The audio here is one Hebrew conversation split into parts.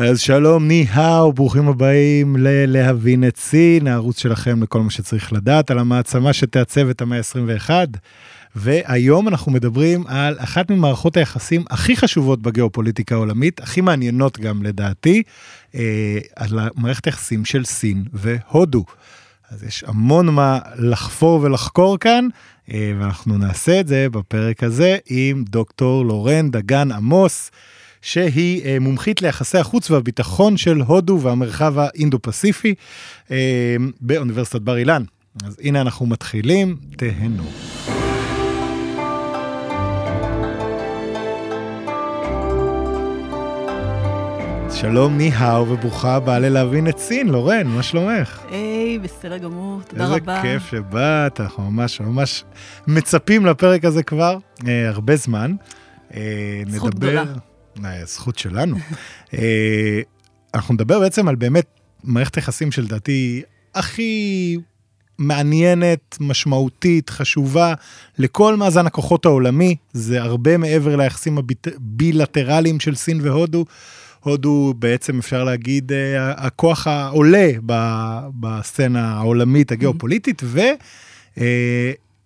אז שלום, ני-האו, ברוכים הבאים ללהבין את סין, הערוץ שלכם לכל מה שצריך לדעת על המעצמה שתעצב את המאה ה-21. והיום אנחנו מדברים על אחת ממערכות היחסים הכי חשובות בגיאופוליטיקה העולמית, הכי מעניינות גם לדעתי, אה, על מערכת היחסים של סין והודו. אז יש המון מה לחפור ולחקור כאן, אה, ואנחנו נעשה את זה בפרק הזה עם דוקטור לורן דגן עמוס. שהיא אה, מומחית ליחסי החוץ והביטחון של הודו והמרחב האינדו-פסיפי אה, באוניברסיטת בר אילן. אז הנה אנחנו מתחילים, תהנו. שלום, ניהאו, וברוכה הבאה ללהבין את סין. לורן, מה שלומך? היי, בסדר גמור, תודה איזה רבה. איזה כיף שבאת, אנחנו ממש ממש מצפים לפרק הזה כבר אה, הרבה זמן. אה, זכות נדבר... גדולה. זכות שלנו. אה, אנחנו נדבר בעצם על באמת מערכת יחסים שלדעתי הכי מעניינת, משמעותית, חשובה לכל מאזן הכוחות העולמי. זה הרבה מעבר ליחסים הבילטרליים של סין והודו. הודו בעצם אפשר להגיד אה, הכוח העולה בסצנה העולמית הגיאופוליטית, ו...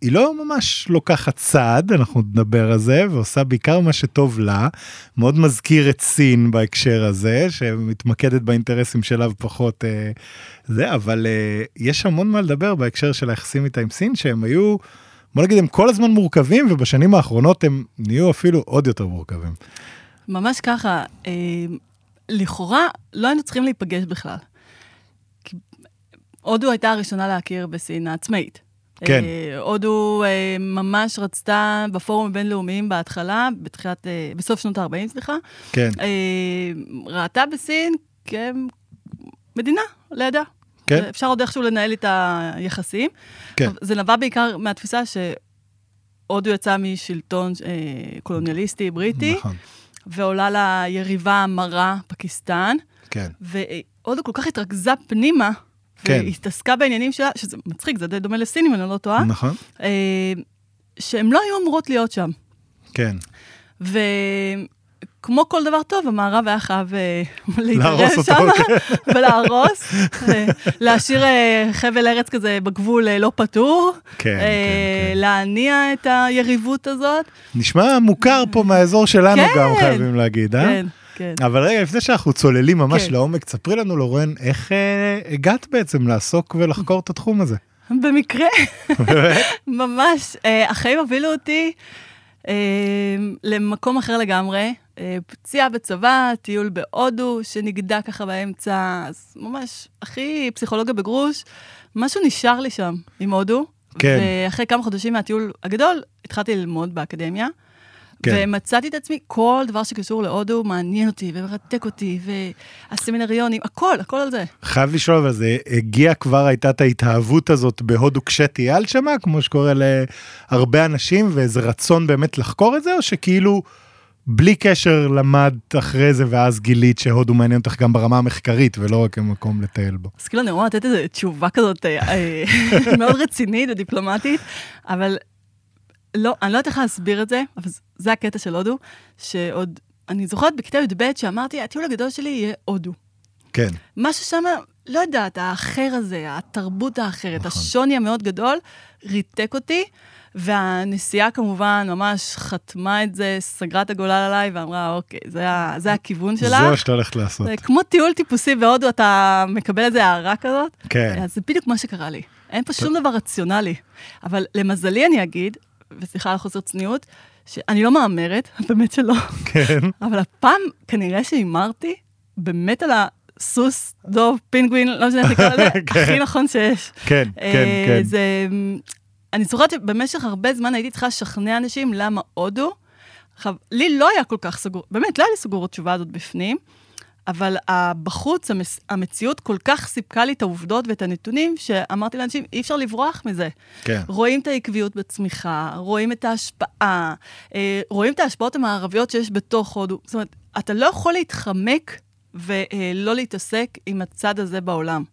היא לא ממש לוקחת צעד, אנחנו נדבר על זה, ועושה בעיקר מה שטוב לה. מאוד מזכיר את סין בהקשר הזה, שמתמקדת באינטרסים שלה ופחות אה, זה, אבל אה, יש המון מה לדבר בהקשר של היחסים איתה עם סין, שהם היו, בוא נגיד, הם כל הזמן מורכבים, ובשנים האחרונות הם נהיו אפילו עוד יותר מורכבים. ממש ככה, אה, לכאורה לא היינו צריכים להיפגש בכלל. הודו הייתה הראשונה להכיר בסין העצמאית. כן. אה, הודו אה, ממש רצתה בפורום הבינלאומיים בהתחלה, בתחילת, אה, בסוף שנות ה-40, סליחה. כן. ראתה בסין כמדינה לידה. כן. אפשר עוד איכשהו לנהל את היחסים. כן. זה נבע בעיקר מהתפיסה שהודו יצא משלטון קולוניאליסטי בריטי, נכון. ועולה לה יריבה המרה, פקיסטן. כן. והודו כל כך התרכזה פנימה, כן. והיא התעסקה בעניינים שלה, שזה מצחיק, זה די דומה לסינים, אני לא טועה. נכון. אה, שהן לא היו אמורות להיות שם. כן. וכמו כל דבר טוב, המערב היה חייב אה, להתערב שם כן. ולהרוס, אה, להשאיר אה, חבל ארץ כזה בגבול לא פתור, כן, כן, כן. להניע את היריבות הזאת. נשמע מוכר פה מהאזור שלנו גם, חייבים להגיד, אה? כן. כן. אבל רגע, לפני שאנחנו צוללים ממש כן. לעומק, ספרי לנו, לורן, איך אה, הגעת בעצם לעסוק ולחקור את התחום הזה? במקרה, ממש. אה, החיים הובילו אותי אה, למקום אחר לגמרי. אה, פציעה בצבא, טיול בהודו, שנגדע ככה באמצע, אז ממש, הכי פסיכולוגיה בגרוש. משהו נשאר לי שם עם הודו. כן. ואחרי כמה חודשים מהטיול הגדול, התחלתי ללמוד באקדמיה. כן. ומצאתי את עצמי, כל דבר שקשור להודו מעניין אותי ומרתק אותי, והסמינריונים, הכל, הכל על זה. חייב לשאול, אבל זה הגיע כבר, הייתה את ההתאהבות הזאת בהודו כשטייל שמה, כמו שקורה להרבה אנשים, ואיזה רצון באמת לחקור את זה, או שכאילו... בלי קשר למדת אחרי זה ואז גילית שהודו מעניין אותך גם ברמה המחקרית ולא רק כמקום לטייל בו. אז כאילו אני אמורה לתת איזו תשובה כזאת אה, אה, מאוד רצינית ודיפלומטית, אבל לא, אני לא יודעת איך להסביר את זה, אבל זה הקטע של הודו, שעוד, אני זוכרת בכיתה י"ב שאמרתי, הטיול הגדול שלי יהיה הודו. כן. משהו שם, לא יודעת, האחר הזה, התרבות האחרת, נכון. השוני המאוד גדול, ריתק אותי, והנשיאה כמובן ממש חתמה את זה, סגרה את הגולל עליי ואמרה, אוקיי, זה, זה הכיוון שלה. זה מה שאתה הולכת לעשות. זה כמו טיול טיפוסי בהודו, אתה מקבל איזה הערה כזאת. כן. אז זה בדיוק מה שקרה לי. אין פה שום דבר רציונלי. אבל למזלי אני אגיד, וסליחה על חוסר צניעות, שאני לא מהמרת, באמת שלא. כן. אבל הפעם כנראה שהימרתי באמת על הסוס, דוב, פינגווין, לא משנה איך לקרוא לזה, כן. הכי נכון שיש. כן, אה, כן, כן. זה... אני זוכרת שבמשך הרבה זמן הייתי צריכה לשכנע אנשים למה הודו. עכשיו, לי לא היה כל כך סגור, באמת, לא היה לי סגור התשובה הזאת בפנים. אבל בחוץ, המציאות כל כך סיפקה לי את העובדות ואת הנתונים, שאמרתי לאנשים, אי אפשר לברוח מזה. כן. רואים את העקביות בצמיחה, רואים את ההשפעה, אה, רואים את ההשפעות המערביות שיש בתוך הודו. זאת אומרת, אתה לא יכול להתחמק ולא להתעסק עם הצד הזה בעולם.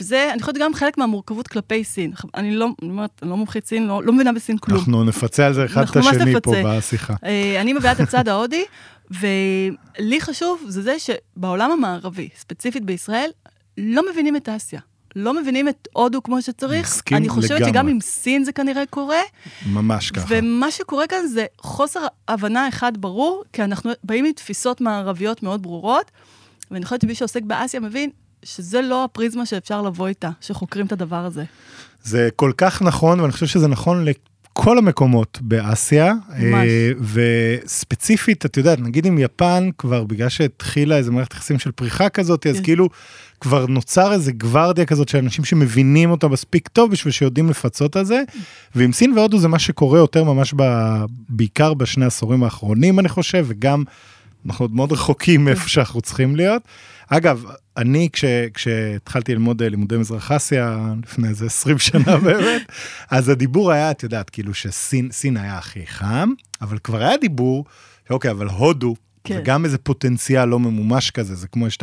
וזה, אני חושבת, גם חלק מהמורכבות כלפי סין. אני לא, אני אומרת, אני לא מומחית סין, לא, לא מבינה בסין כלום. אנחנו נפצה על זה אחד את השני פה בשיחה. אה, אני מביאה את הצד ההודי, ולי חשוב זה זה שבעולם המערבי, ספציפית בישראל, לא מבינים את אסיה. לא מבינים את הודו כמו שצריך. מסכים לגמרי. אני חושבת לגמרי. שגם עם סין זה כנראה קורה. ממש ככה. ומה שקורה כאן זה חוסר הבנה אחד ברור, כי אנחנו באים עם תפיסות מערביות מאוד ברורות, ואני חושבת שמי שעוסק באסיה מבין שזה לא הפריזמה שאפשר לבוא איתה, שחוקרים את הדבר הזה. זה כל כך נכון, ואני חושב שזה נכון לכל המקומות באסיה. ממש. אה, וספציפית, את יודעת, נגיד עם יפן, כבר בגלל שהתחילה איזה מערכת יחסים של פריחה כזאת, אז כן. כאילו כבר נוצר איזה גוורדיה כזאת של אנשים שמבינים אותה מספיק טוב בשביל שיודעים לפצות על זה. ועם סין והודו זה מה שקורה יותר ממש ב... בעיקר בשני העשורים האחרונים, אני חושב, וגם אנחנו עוד מאוד רחוקים מאיפה שאנחנו צריכים להיות. אגב, אני כש, כשהתחלתי ללמוד אה, לימודי מזרח אסיה לפני איזה 20 שנה באמת, אז הדיבור היה, את יודעת, כאילו שסין היה הכי חם, אבל כבר היה דיבור, אוקיי, אבל הודו, כן. וגם איזה פוטנציאל לא ממומש כזה, זה כמו יש את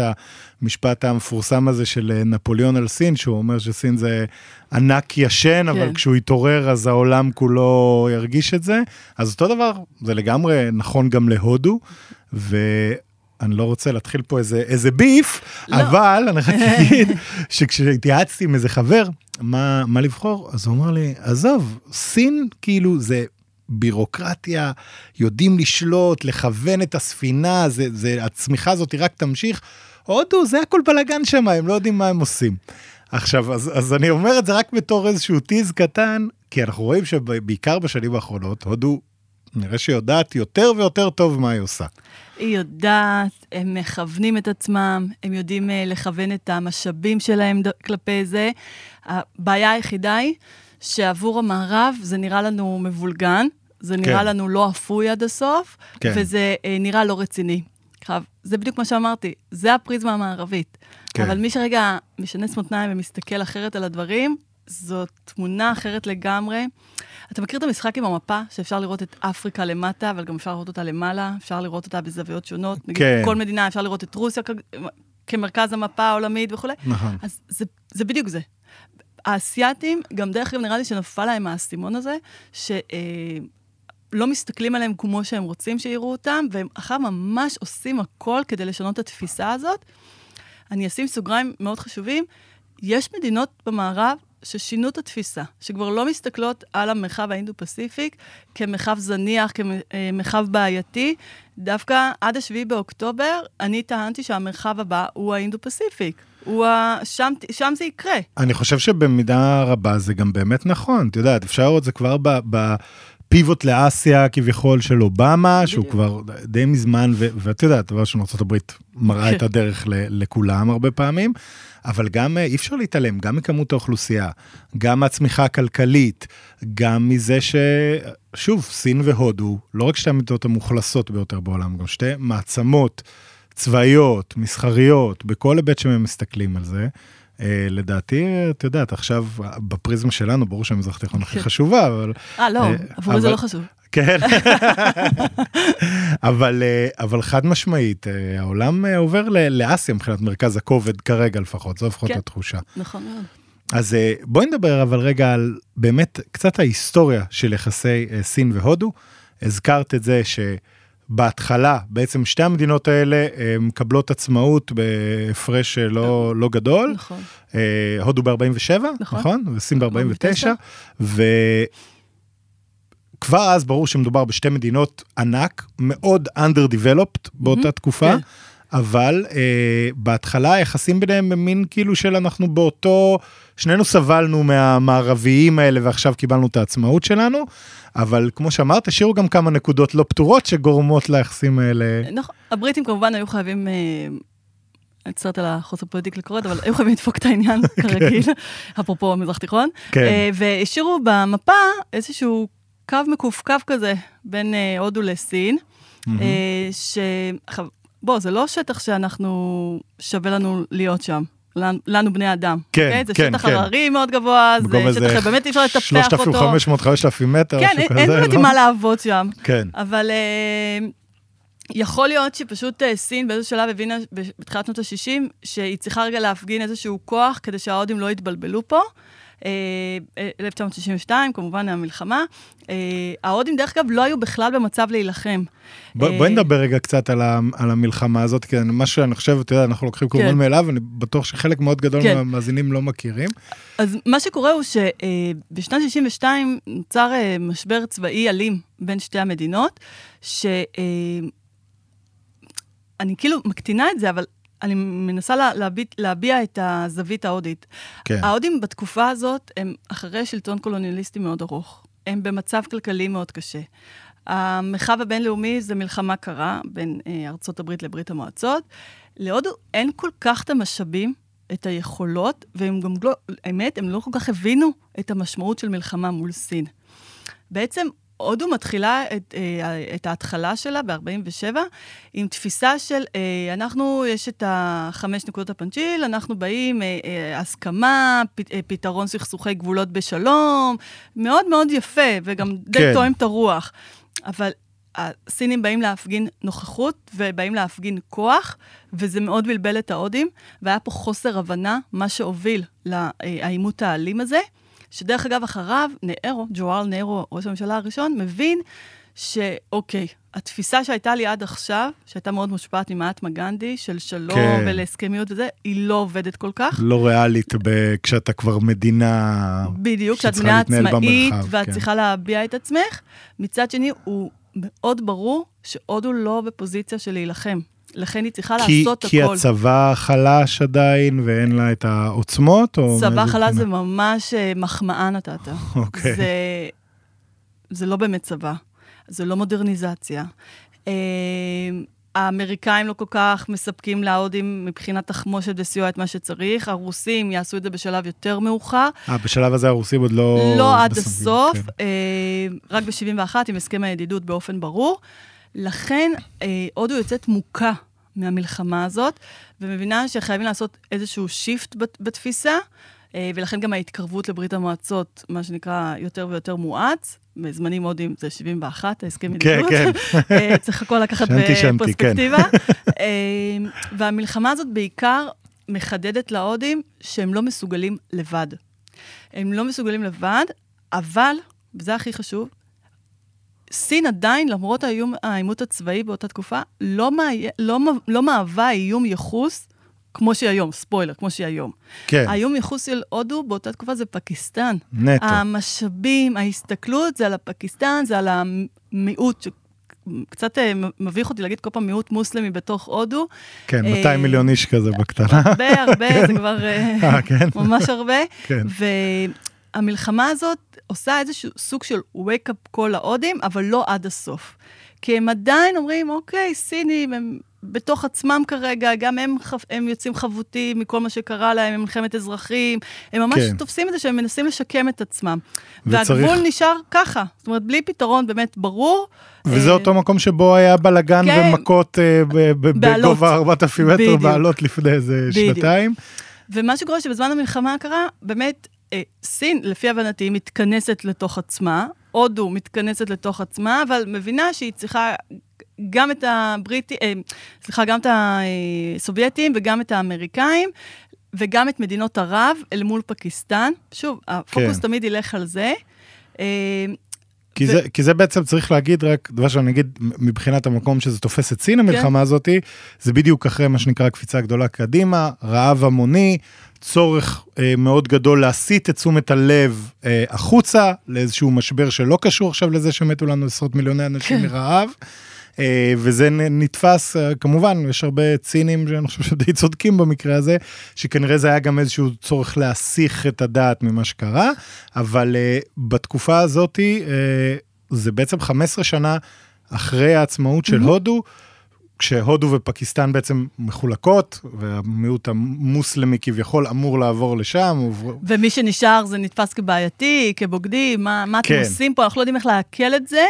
המשפט המפורסם הזה של אה, נפוליאון על סין, שהוא אומר שסין זה ענק ישן, כן. אבל כשהוא יתעורר אז העולם כולו ירגיש את זה. אז אותו דבר, זה לגמרי נכון גם להודו, ו... אני לא רוצה להתחיל פה איזה, איזה ביף, לא. אבל אני רק אגיד שכשהתייעצתי עם איזה חבר, מה, מה לבחור, אז הוא אמר לי, עזוב, סין כאילו זה בירוקרטיה, יודעים לשלוט, לכוון את הספינה, זה, זה, הצמיחה הזאת רק תמשיך. הודו, זה הכל בלאגן שם, הם לא יודעים מה הם עושים. עכשיו, אז, אז אני אומר את זה רק בתור איזשהו טיז קטן, כי אנחנו רואים שבעיקר בשנים האחרונות, הודו נראה שהיא יודעת יותר ויותר טוב מה היא עושה. היא יודעת, הם מכוונים את עצמם, הם יודעים uh, לכוון את המשאבים שלהם כלפי זה. הבעיה היחידה היא שעבור המערב זה נראה לנו מבולגן, זה נראה כן. לנו לא אפוי עד הסוף, כן. וזה uh, נראה לא רציני. זה בדיוק מה שאמרתי, זה הפריזמה המערבית. כן. אבל מי שרגע משנס מותניים ומסתכל אחרת על הדברים, זאת תמונה אחרת לגמרי. אתה מכיר את המשחק עם המפה, שאפשר לראות את אפריקה למטה, אבל גם אפשר לראות אותה למעלה, אפשר לראות אותה בזוויות שונות. נגיד, כן. כל מדינה, אפשר לראות את רוסיה כ... כמרכז המפה העולמית וכולי. נכון. אז זה, זה בדיוק זה. האסייתים, גם דרך אגב, נראה לי שנפל להם האסימון הזה, שלא אה, מסתכלים עליהם כמו שהם רוצים שיראו אותם, והם אחר ממש עושים הכל כדי לשנות את התפיסה הזאת. אני אשים סוגריים מאוד חשובים. יש מדינות במערב ששינו את התפיסה, שכבר לא מסתכלות על המרחב האינדו-פסיפיק כמרחב זניח, כמרחב בעייתי. דווקא עד השביעי באוקטובר, אני טענתי שהמרחב הבא הוא האינדו-פסיפיק. הוא ה... שם, שם זה יקרה. אני חושב שבמידה רבה זה גם באמת נכון. את יודעת, אפשר לראות זה כבר ב... ב... פיבוט לאסיה כביכול של אובמה, שהוא כבר די מזמן, ואת יודעת, דבר ראשון, ארה"ב מראה את הדרך לכולם הרבה פעמים, אבל גם אה, אי אפשר להתעלם, גם מכמות האוכלוסייה, גם מהצמיחה הכלכלית, גם מזה ש... שוב, סין והודו, לא רק שתי המדינות המאוכלסות ביותר בעולם, גם שתי מעצמות צבאיות, מסחריות, בכל היבט שהם מסתכלים על זה. אה, לדעתי, את יודעת, עכשיו בפריזמה שלנו, ברור שהמזרח התיכון הכי כן. חשובה, אבל... אה, לא, עבורי זה לא חשוב. כן, אבל, אה, אבל חד משמעית, העולם עובר לאסיה מבחינת מרכז הכובד כרגע לפחות, זו לפחות כן, התחושה. נכון מאוד. אז בואי נדבר אבל רגע על באמת קצת ההיסטוריה של יחסי סין והודו. הזכרת את זה ש... בהתחלה, בעצם שתי המדינות האלה מקבלות עצמאות בהפרש לא, לא גדול. נכון. אה, הודו ב-47, נכון? נכון? וסין ב-49. וכבר אז ברור שמדובר בשתי מדינות ענק, מאוד underdeveloped באותה mm-hmm, תקופה. כן. אבל אה, בהתחלה היחסים ביניהם הם מין כאילו של אנחנו באותו, שנינו סבלנו מהמערביים האלה ועכשיו קיבלנו את העצמאות שלנו, אבל כמו שאמרת, השאירו גם כמה נקודות לא פתורות שגורמות ליחסים האלה. נכון, הבריטים כמובן היו חייבים... אה... אני מצטערת על החוסר פוליטיקלי קורט, אבל היו חייבים לדפוק את העניין, כן. כרגיל, אפרופו מזרח תיכון. כן. אה, והשאירו במפה איזשהו קו מקווקו כזה בין אה, הודו לסין, ש... בוא, זה לא שטח שאנחנו, שווה לנו להיות שם. לנו בני אדם. כן, okay? אוקיי? זה כן, שטח כן. הררי מאוד גבוה, זה שטח שבאמת אי אפשר לטפח אותו. 3,500-5,000 מטר, כן, אין באמת עם מה לעבוד שם. כן. אבל uh, יכול להיות שפשוט אה, סין באיזשהו שלב הבינה בתחילת שנות ה-60 שהיא צריכה רגע להפגין איזשהו כוח כדי שההודים לא יתבלבלו פה. 1962, אה, כמובן המלחמה. אה, ההודים, דרך אגב, לא היו בכלל במצב להילחם. בואי בוא נדבר רגע קצת על, ה, על המלחמה הזאת, כי מה שאני חושב, אתה יודע, אנחנו לוקחים כמובן כן. מאליו, אני בטוח שחלק מאוד גדול כן. מהמאזינים לא מכירים. אז מה שקורה הוא שבשנת 62 נוצר משבר צבאי אלים בין שתי המדינות, ש... אני כאילו מקטינה את זה, אבל אני מנסה לה, להביע, להביע את הזווית ההודית. כן. ההודים בתקופה הזאת הם אחרי שלטון קולוניאליסטי מאוד ארוך. הם במצב כלכלי מאוד קשה. המרחב הבינלאומי זה מלחמה קרה בין אה, ארצות הברית לברית המועצות. להודו אין כל כך את המשאבים, את היכולות, והם גם לא, האמת, הם לא כל כך הבינו את המשמעות של מלחמה מול סין. בעצם הודו מתחילה את, אה, את ההתחלה שלה ב-47 עם תפיסה של, אה, אנחנו, יש את החמש נקודות הפנצ'יל, אנחנו באים, אה, הסכמה, פתרון סכסוכי גבולות בשלום, מאוד מאוד יפה, וגם די כן. תואם את הרוח. אבל הסינים באים להפגין נוכחות ובאים להפגין כוח, וזה מאוד בלבל את ההודים, והיה פה חוסר הבנה, מה שהוביל לעימות האלים הזה. שדרך אגב, אחריו, נארו, ג'ואל נארו, ראש הממשלה הראשון, מבין שאוקיי, התפיסה שהייתה לי עד עכשיו, שהייתה מאוד מושפעת ממעטמה גנדי, של שלום כן. ולהסכמיות וזה, היא לא עובדת כל כך. לא ריאלית ב- כשאתה כבר מדינה בדיוק, כשאת מדינה עצמאית, במרחב, ואת כן. צריכה להביע את עצמך. מצד שני, הוא מאוד ברור שהודו לא בפוזיציה של להילחם. לכן היא צריכה כי, לעשות כי הכל. כי הצבא חלש עדיין ואין לה את העוצמות? צבא חלש זה ממש אה, מחמאה נתת. אוקיי. זה, זה לא באמת צבא, זה לא מודרניזציה. אה, האמריקאים לא כל כך מספקים להודים מבחינת תחמושת וסיוע את מה שצריך, הרוסים יעשו את זה בשלב יותר מאוחר. אה, בשלב הזה הרוסים עוד לא... לא עד הסוף, כן. אה, רק ב-71 עם הסכם הידידות באופן ברור. לכן אה, הודו יוצאת מוכה מהמלחמה הזאת, ומבינה שחייבים לעשות איזשהו שיפט בתפיסה, אה, ולכן גם ההתקרבות לברית המועצות, מה שנקרא, יותר ויותר מואץ. בזמנים הודיים זה 71, ההסכם כן, ידידות. כן, כן. צריך הכל לקחת בפרספקטיבה. כן. והמלחמה הזאת בעיקר מחדדת להודים שהם לא מסוגלים לבד. הם לא מסוגלים לבד, אבל, וזה הכי חשוב, סין עדיין, למרות האיום, העימות הצבאי באותה תקופה, לא, מה, לא, לא מהווה איום יחוס כמו שהיא היום, ספוילר, כמו שהיא היום. כן. האיום יחוס של הודו באותה תקופה זה פקיסטן. נטו. המשאבים, ההסתכלות זה על הפקיסטן, זה על המיעוט, קצת אה, מביך אותי להגיד כל פעם מיעוט מוסלמי בתוך הודו. כן, 200 אה, מיליון איש כזה בקטנה. הרבה, הרבה, כן. זה כבר אה, כן. ממש הרבה. כן. והמלחמה הזאת עושה איזשהו סוג של wake-up call להודים, אבל לא עד הסוף. כי הם עדיין אומרים, אוקיי, סינים, הם בתוך עצמם כרגע, גם הם, הם יוצאים חבוטים מכל מה שקרה להם, מלחמת אזרחים, הם ממש כן. תופסים את זה שהם מנסים לשקם את עצמם. וצריך... והגבול נשאר ככה, זאת אומרת, בלי פתרון באמת ברור. וזה אה... אותו מקום שבו היה בלאגן כן. ומכות אה, בגובה 4,000 מטר בעלות לפני איזה שנתיים. ומה שקורה שבזמן המלחמה הקרה, באמת, סין, לפי הבנתי, מתכנסת לתוך עצמה, הודו מתכנסת לתוך עצמה, אבל מבינה שהיא צריכה גם את הבריטים, אה, סליחה, גם את הסובייטים וגם את האמריקאים, וגם את מדינות ערב אל מול פקיסטן. שוב, הפוקוס כן. תמיד ילך על זה. כי. זה, כי זה בעצם צריך להגיד רק דבר שאני אגיד מבחינת המקום שזה תופס את סין המלחמה כן. הזאתי, זה בדיוק אחרי מה שנקרא קפיצה גדולה קדימה, רעב המוני, צורך אה, מאוד גדול להסיט את תשומת הלב אה, החוצה לאיזשהו משבר שלא קשור עכשיו לזה שמתו לנו עשרות מיליוני אנשים כן. מרעב. אה, וזה נתפס, אה, כמובן, יש הרבה צינים שאני חושב שדי צודקים במקרה הזה, שכנראה זה היה גם איזשהו צורך להסיח את הדעת ממה שקרה, אבל אה, בתקופה הזאתי, זה בעצם 15 שנה אחרי העצמאות של mm-hmm. הודו. כשהודו ופקיסטן בעצם מחולקות, והמיעוט המוסלמי כביכול אמור לעבור לשם. ומי שנשאר זה נתפס כבעייתי, כבוגדים, מה, מה כן. אתם עושים פה? אנחנו לא יודעים איך לעכל את זה,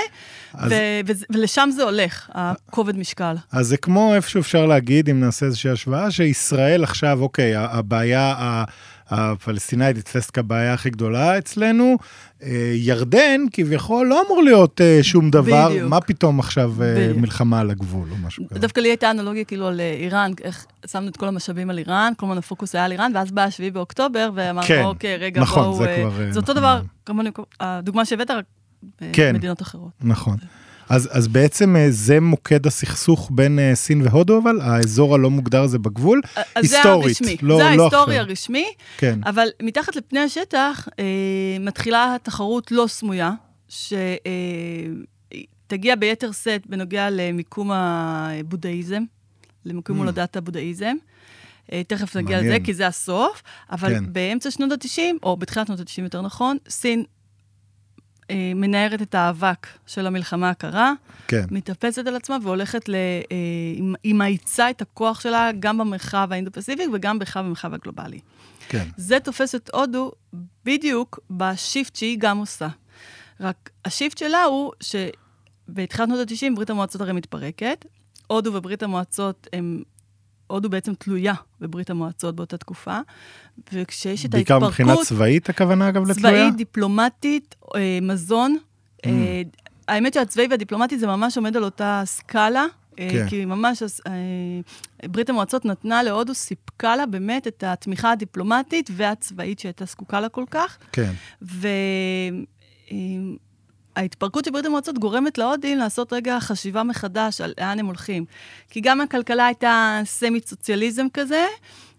אז... ו- ו- ולשם זה הולך, הכובד משקל. אז זה כמו איפשהו אפשר להגיד, אם נעשה איזושהי השוואה, שישראל עכשיו, אוקיי, הבעיה הפלסטינאית נתפסת כבעיה הכי גדולה אצלנו. אה, ירדן כביכול לא אמור להיות אה, שום דבר, בדיוק. מה פתאום עכשיו אה, בדיוק. מלחמה על הגבול או משהו כזה. דווקא לי הייתה אנלוגיה כאילו על איראן, איך שמנו את כל המשאבים על איראן, כל הזמן הפוקוס היה על איראן, ואז בא 7 באוקטובר, ואמרנו, כן, אוקיי, רגע, נכון, בואו... זה כבר, זה אותו נכון. דבר, כמובן, הדוגמה שהבאת, רק כן. במדינות אחרות. נכון. אז, אז בעצם אה, זה מוקד הסכסוך בין אה, סין והודו, אבל האזור הלא מוגדר הזה בגבול, אז זה היסטורית, הרשמי, לא- זה לא ההיסטורי עכשיו. הרשמי, כן, אבל מתחת לפני השטח אה, מתחילה תחרות לא סמויה, שתגיע ביתר שאת בנוגע למיקום הבודהיזם, למיקום Mm. הולדת הבודהיזם. אה, תכף נגיע לזה. כי זה הסוף, אבל כן. באמצע שנות ה-90, או בתחילת שנות ה-90 יותר נכון, סין אה, מנערת את האבק של המלחמה הקרה, כן, מתאפסת על עצמה והולכת ל... אה, היא- היא מאיצה את הכוח שלה גם במרחב האינדו-פסיפיק וגם בכלל במרחב הגלובלי. כן, זה תופס את הודו בדיוק בשיפט שהיא גם עושה. רק השיפט שלה הוא שבתחילת שנות ה-90 ברית המועצות הרי מתפרקת, הודו וברית המועצות הם... הודו בעצם תלויה בברית המועצות באותה תקופה, וכשיש את בעיקר ההתפרקות... מבחינה צבאית הכוונה אגב לתלויה? צבאית, דיפלומטית, אה, מזון. Mm. אה, האמת שהצבאי והדיפלומטי זה ממש עומד על אותה סקאלה. אה, כן. כי ממש אה, ברית המועצות נתנה להודו, סיפקה לה באמת את התמיכה הדיפלומטית והצבאית שהייתה זקוקה לה כל כך. כן, וההתפרקות של ברית המועצות גורמת להודים לעשות רגע חשיבה מחדש על לאן הם הולכים. כי גם הכלכלה הייתה סמי-סוציאליזם כזה,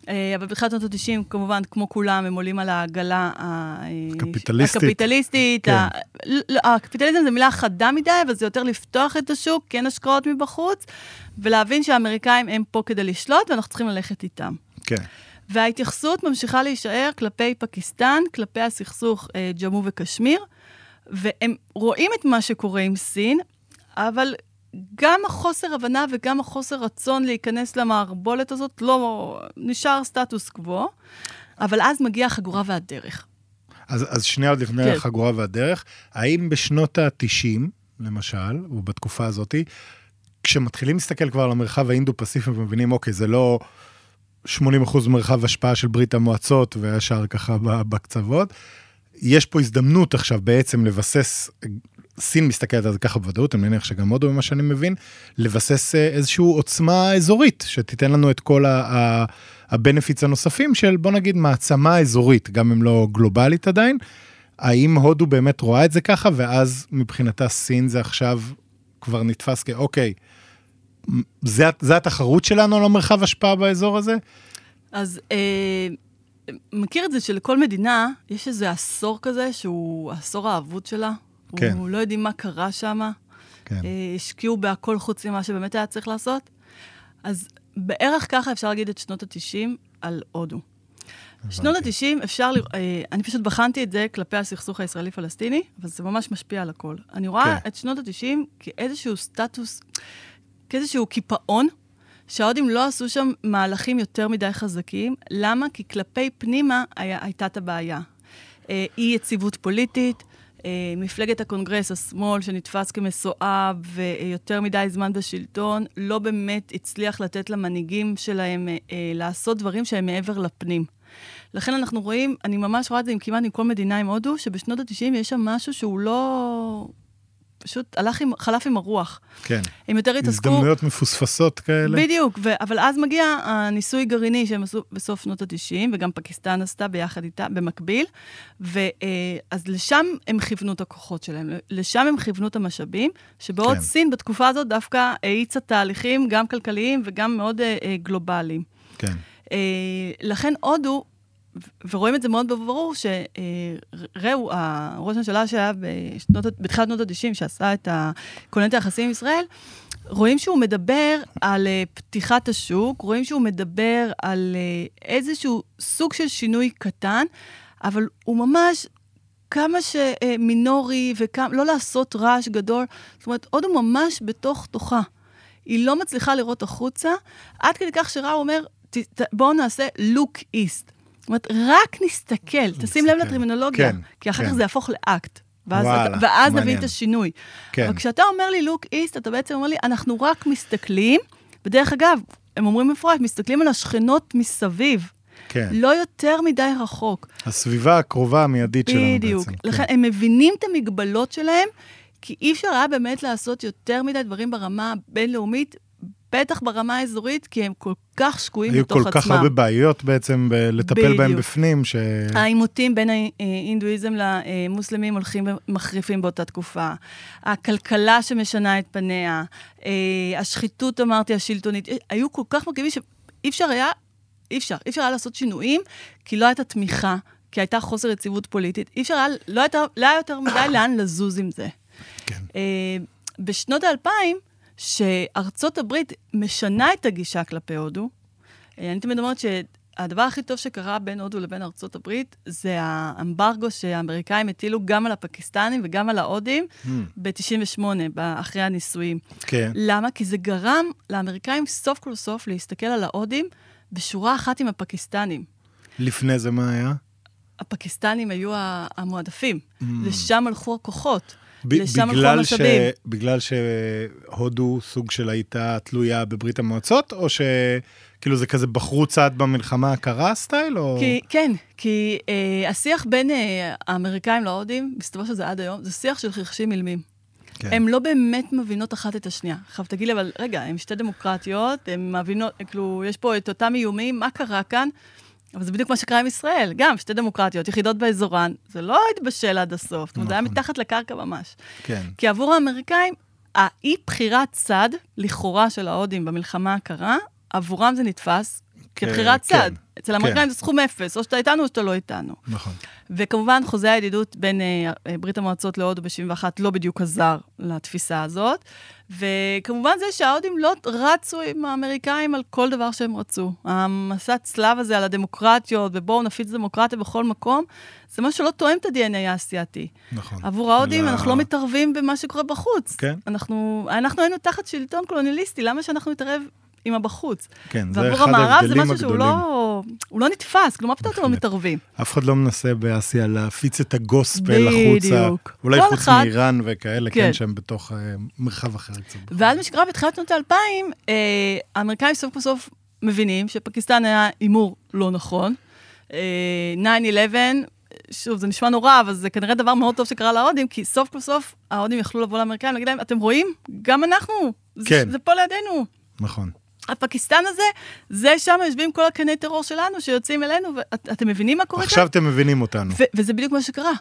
אה, אבל בתחילת שנות ה-90, כמובן, כמו כולם, הם עולים על העגלה ה- קפיטליסטית. הקפיטליסטית. כן. ה- לא, הקפיטליזם זה מילה חדה מדי, אבל זה יותר לפתוח את השוק, כן השקעות מבחוץ, ולהבין שהאמריקאים הם פה כדי לשלוט, ואנחנו צריכים ללכת איתם. כן, וההתייחסות ממשיכה להישאר כלפי פקיסטן, כלפי הסכסוך אה, ג'מו וקשמיר, והם רואים את מה שקורה עם סין, אבל גם החוסר הבנה וגם החוסר רצון להיכנס למערבולת הזאת לא נשאר סטטוס קוו, אבל אז מגיעה החגורה והדרך. אז, אז שנייה עוד לפני כן. החגורה והדרך, האם בשנות ה-90, למשל, או בתקופה הזאת, כשמתחילים להסתכל כבר על המרחב האינדו-פסיפי ומבינים, אוקיי, זה לא 80% מרחב השפעה של ברית המועצות והשאר ככה בקצוות, יש פה הזדמנות עכשיו בעצם לבסס, סין מסתכלת על זה ככה בוודאות, אני מניח שגם הודו ממה שאני מבין, לבסס אה, איזושהי עוצמה אזורית, שתיתן לנו את כל הבנפיץ הנוספים של בוא נגיד מעצמה אזורית, גם אם לא גלובלית עדיין. האם הודו באמת רואה את זה ככה, ואז מבחינתה סין זה עכשיו כבר נתפס כאוקיי, זה, זה התחרות שלנו על המרחב השפעה באזור הזה? אז אה, מכיר את זה שלכל מדינה יש איזה עשור כזה, שהוא העשור האבוד שלה? כן. הוא לא יודעים מה קרה שם. כן. אה, השקיעו בהכל חוץ ממה שבאמת היה צריך לעשות. אז בערך ככה אפשר להגיד את שנות ה-90 על הודו. שנות ה-90 אפשר לראות, אה, אני פשוט בחנתי את זה כלפי הסכסוך הישראלי-פלסטיני, אבל זה ממש משפיע על הכל. אני רואה כן. את שנות ה-90 כאיזשהו סטטוס, כאיזשהו קיפאון, שההודים לא עשו שם מהלכים יותר מדי חזקים. למה? כי כלפי פנימה היה, הייתה את הבעיה. אה, אי יציבות פוליטית, אה, מפלגת הקונגרס, השמאל, שנתפס כמסואב ויותר מדי זמן בשלטון, לא באמת הצליח לתת למנהיגים שלהם אה, אה, לעשות דברים שהם מעבר לפנים. לכן אנחנו רואים, אני ממש רואה את זה עם כמעט עם כל מדינה עם הודו, שבשנות ה-90 יש שם משהו שהוא לא... פשוט הלך עם, חלף עם הרוח. כן. הם יותר התעסקו... הזדמנויות מפוספסות כאלה. בדיוק, ו- אבל אז מגיע הניסוי גרעיני שהם עשו בסוף שנות ה-90, וגם פקיסטן עשתה ביחד איתה, במקביל, ואז לשם הם כיוונו את הכוחות שלהם, לשם הם כיוונו את המשאבים, שבעוד כן. סין בתקופה הזאת דווקא האיצה תהליכים גם כלכליים וגם מאוד אה, אה, גלובליים. כן. אה, לכן הודו, ורואים את זה מאוד ברור, שראו, ראש הממשלה שהיה בשנות, בתחילת שנות ה-90, שעשה את את היחסים עם ישראל, רואים שהוא מדבר על אה, פתיחת השוק, רואים שהוא מדבר על אה, איזשהו סוג של שינוי קטן, אבל הוא ממש כמה שמינורי וכמה, לא לעשות רעש גדול. זאת אומרת, הודו ממש בתוך תוכה. היא לא מצליחה לראות החוצה, עד כדי כך שראה, אומר, "ת- ת- בואו נעשה look east. זאת אומרת, רק נסתכל, תשים לב נסתכל. לטרמינולוגיה, כן, כי אחר כן. כך זה יהפוך לאקט. ואז, וואלה, אתה, ואז נבין. את השינוי. כן. אבל כשאתה אומר לי look east, אתה בעצם אומר לי, אנחנו רק מסתכלים, ודרך אגב, הם אומרים מפורש, מסתכלים על השכנות מסביב. כן. לא יותר מדי רחוק. הסביבה הקרובה המיידית שלנו בעצם. בדיוק. כן. לכן הם מבינים את המגבלות שלהם, כי אי אפשר היה באמת לעשות יותר מדי דברים ברמה הבינלאומית, בטח ברמה האזורית, כי הם כל כך שקועים היו בתוך כל עצמם. כך הרבה בעיות בעצם ב- לטפל בהם בדיוק. בפנים, ש... העימותים בין ההינדואיזם למוסלמים הולכים ומחריפים באותה תקופה. הכלכלה שמשנה את פניה, אה, השחיתות, אמרתי, השלטונית, היו כל כך מרכיבים שאי אפשר היה, אי אפשר, אי אפשר היה לעשות שינויים, כי לא הייתה תמיכה, כי הייתה חוסר יציבות פוליטית. אי אפשר היה, לא, הייתה, לא היה יותר מדי לאן לזוז עם זה. כן. אה, בשנות האלפיים, שארצות הברית משנה את הגישה כלפי הודו, אה, אני תמיד אומרת שהדבר הכי טוב שקרה בין הודו לבין ארצות הברית, זה האמברגו שהאמריקאים הטילו גם על הפקיסטנים וגם על ההודים Hmm, ב-98, אחרי הנישואים. כן. למה? כי זה גרם לאמריקאים סוף כל סוף להסתכל על ההודים בשורה אחת עם הפקיסטנים. לפני זה מה היה? הפקיסטנים היו המועדפים, Hmm. לשם הלכו הכוחות. ב- לשם הלכו בגלל, ש... בגלל שהודו סוג של הייתה תלויה בברית המועצות, או שכאילו זה כזה בחרו צד במלחמה הקרה סטייל, או... כי, כן, כי אה, השיח בין אה, האמריקאים להודים, מסתבר שזה עד היום, זה שיח של חרשים אילמים. כן. הן לא באמת מבינות אחת את השנייה. עכשיו, תגיד לי, אבל רגע, הן שתי דמוקרטיות, הן מבינות, כאילו, יש פה את אותם איומים, מה קרה כאן? אבל זה בדיוק מה שקרה עם ישראל, גם שתי דמוקרטיות, יחידות באזורן, זה לא התבשל עד הסוף, אומרת, זה היה נכון. מתחת לקרקע ממש. כן. כי עבור האמריקאים, האי-בחירת צד, לכאורה, של ההודים במלחמה הקרה, עבורם זה נתפס כבחירת כן, צד. אצל האמריקאים כן. זה סכום אפס, או שאתה איתנו או שאתה לא איתנו. נכון. וכמובן, חוזה הידידות בין אה, אה, ברית המועצות להודו ב-71 לא בדיוק עזר לתפיסה הזאת. וכמובן זה שההודים לא רצו עם האמריקאים על כל דבר שהם רצו. המסע צלב הזה על הדמוקרטיות, ובואו נפיץ דמוקרטיה בכל מקום, זה משהו שלא תואם את ה-DNA האסייתי. נכון. עבור ההודים אלא- אנחנו לא מתערבים במה שקורה בחוץ. כן. אנחנו, אנחנו היינו תחת שלטון קולוניאליסטי, למה שאנחנו נתערב עם הבחוץ? כן, זה ועבור אחד המערב זה ההבדלים משהו שהוא הגדולים. לא, הוא לא נתפס, כלומר, פתאום אתם לא. מתערבים. אף אחד לא מנסה באסיה להפיץ את הגוספל החוצה. בדיוק. אולי חוץ אחד- מאיראן וכאלה, כן, כן. שהם בתוך אה, מרחב אחר קצת. ואז מה שקרה בתחילת שנות האלפיים, אה, האמריקאים סוף כל סוף מבינים שפקיסטן היה הימור לא נכון. אה, 9-11, שוב, זה נשמע נורא, אבל זה כנראה דבר מאוד טוב שקרה להודים, כי סוף כל סוף ההודים יכלו לבוא לאמריקאים ולהגיד להם, אתם רואים? גם אנחנו. זה, כן. זה פה לידינו. נכון. הפקיסטן הזה, זה שם יושבים כל הקני טרור שלנו שיוצאים אלינו, ואתם מבינים מה קורה כאן? עכשיו אתם מבינים אותנו. ו- וזה בדיוק מה שקרה.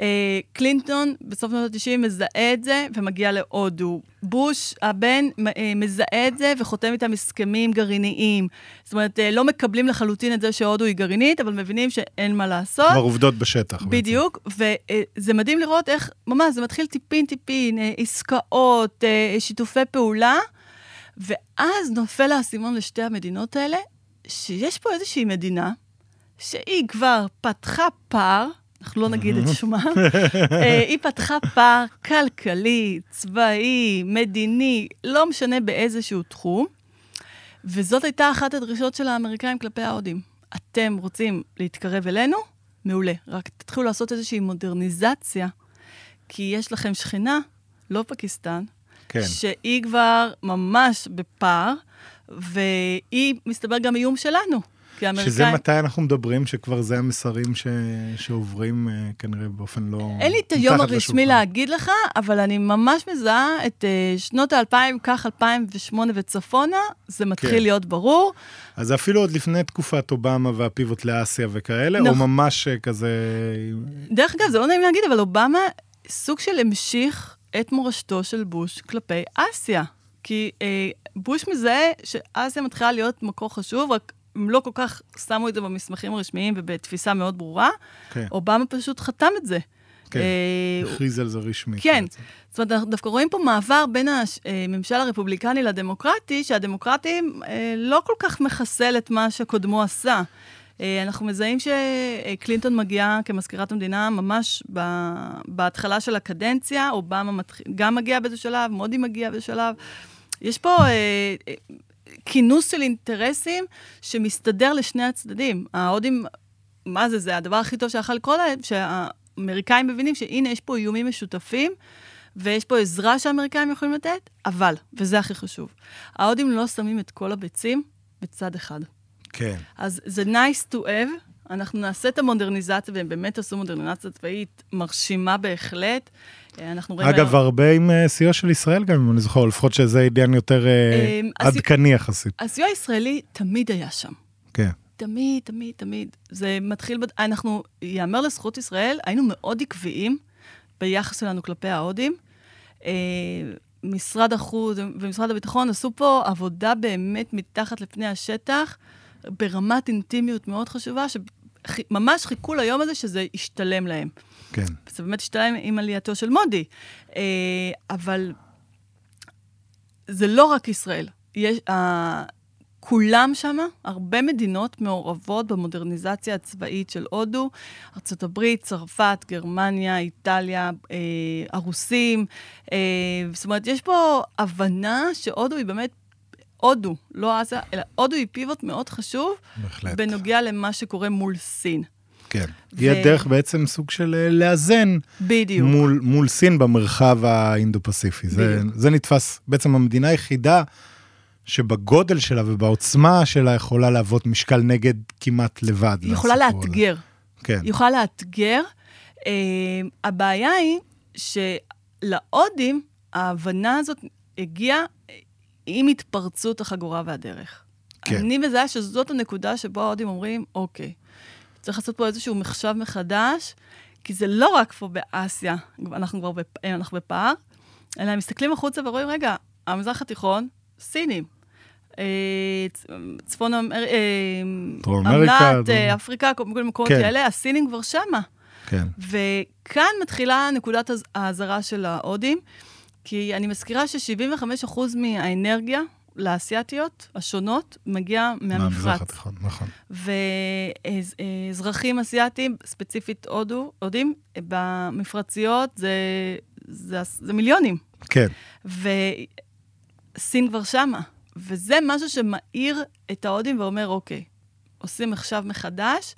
אה, קלינטון בסוף שנות ה-90 מזהה את זה ומגיע להודו. בוש, הבן, אה, מזהה את זה וחותם איתם הסכמים גרעיניים. זאת אומרת, אה, לא מקבלים לחלוטין את זה שהודו היא גרעינית, אבל מבינים שאין מה לעשות. כבר עובדות בשטח. בדיוק, וזה מדהים לראות איך, ממש, זה מתחיל טיפין-טיפין, אה, עסקאות, אה, שיתופי פעולה, ואז נופל האסימון לשתי המדינות האלה, שיש פה איזושהי מדינה, שהיא כבר פתחה פער, אנחנו לא נגיד את שמה, אה, היא פתחה פער כלכלי, צבאי, מדיני, לא משנה באיזשהו תחום, וזאת הייתה אחת הדרישות של האמריקאים כלפי ההודים. אתם רוצים להתקרב אלינו? מעולה. רק תתחילו לעשות איזושהי מודרניזציה, כי יש לכם שכנה, לא פקיסטן, כן. שהיא כבר ממש בפער, והיא, מסתבר, גם איום שלנו. כי האמריקאים... שזה מתי אנחנו מדברים שכבר זה המסרים ש... שעוברים אה, כנראה באופן לא... אין לי את היום הרשמי. להגיד. לך, אבל אני ממש מזהה את uh, שנות האלפיים, כך 2008 וצפונה, זה מתחיל כן. להיות ברור. אז אפילו עוד לפני תקופת אובמה והפיבוט לאסיה וכאלה, או נכון. ממש אה, כזה... דרך אגב, זה לא נעים להגיד, אבל אובמה סוג של המשיך את מורשתו של בוש כלפי אסיה. כי אה, בוש מזהה שאסיה מתחילה להיות מקור חשוב, רק הם לא כל כך שמו את זה במסמכים הרשמיים ובתפיסה מאוד ברורה. כן, אובמה פשוט חתם את זה. כן. אה, הכריז על זה רשמית. כן. בעצם. זאת אומרת, אנחנו דווקא רואים פה מעבר בין הממשל הרפובליקני לדמוקרטי, שהדמוקרטים אה, לא כל כך מחסל את מה שקודמו עשה. אה, אנחנו מזהים שקלינטון מגיעה כמזכירת המדינה ממש בהתחלה של הקדנציה, אובמה גם מגיע באיזה שלב, מודי מגיע באיזה שלב. יש פה אה, אה, כינוס של אינטרסים שמסתדר לשני הצדדים. ההודים, מה זה, זה הדבר הכי טוב שיכול לקרות להם, שהאמריקאים מבינים שהנה, יש פה איומים משותפים, ויש פה עזרה שהאמריקאים יכולים לתת, אבל, וזה הכי חשוב, ההודים לא שמים את כל הביצים בצד אחד. כן. אז זה nice to have, אנחנו נעשה את המודרניזציה, והם באמת עשו מודרניזציה צבאית מרשימה בהחלט. אה, אנחנו רואים... אגב, היום- הרבה עם אה, סיוע של ישראל גם, אם אני זוכר, לפחות שזה עניין יותר אה, עדכני יחסית. הסיוע הישראלי תמיד היה שם. כן. תמיד, תמיד, תמיד. זה מתחיל. אנחנו, יאמר לזכות ישראל, היינו מאוד עקביים ביחס שלנו כלפי ההודים. משרד החוץ ומשרד הביטחון עשו פה עבודה באמת מתחת לפני השטח, ברמת אינטימיות מאוד חשובה, שממש חיכו ליום הזה שזה ישתלם להם. כן. זה באמת השתלם עם עלייתו של מודי. אה, אבל זה לא רק ישראל. יש, אה, כולם שם, הרבה מדינות מעורבות במודרניזציה הצבאית של הודו, ארה"ב, צרפת, גרמניה, איטליה, אה, הרוסים. אה, זאת אומרת, יש פה הבנה שהודו היא באמת, הודו, לא עזה, אלא הודו היא פיבוט מאוד חשוב, בהחלט. בנוגע למה שקורה מול סין. כן. ו- היא הדרך בעצם סוג של אה, לאזן בדיוק. מול, מול סין במרחב האינדו-פסיפי. זה. זה נתפס בעצם המדינה היחידה שבגודל שלה ובעוצמה שלה יכולה להוות משקל נגד כמעט לבד. היא יכולה. לאתגר. כן, היא יכולה לאתגר. Uh, הבעיה היא שלהודים ההבנה הזאת הגיעה עם התפרצות החגורה והדרך. כן. אני מזהה שזאת הנקודה שבו ההודים אומרים, אוקיי, צריך לעשות פה איזשהו מחשב מחדש, כי זה לא רק פה באסיה, אנחנו כבר בפ... אנחנו בפער, אלא הם מסתכלים החוצה ורואים, רגע, המזרח התיכון, סינים. אה, צפון אמר... אה, אמריקה, אמל"ט, דרום- אה, אפריקה, כל מיני מקומות כן. כאלה, הסינים כבר שמה. כן. וכאן מתחילה נקודת האזהרה של ההודים, כי אני מזכירה ש-75% מהאנרגיה לאסייתיות השונות מגיע מהמזרח מהמפרץ. התיכון, נכון. ואזרחים אסיאתיים, ספציפית הודו, הודים, במפרציות זה, זה, זה מיליונים. כן, וסין כבר שמה. וזה משהו שמאיר את ההודים ואומר, אוקיי, עושים עכשיו מחדש,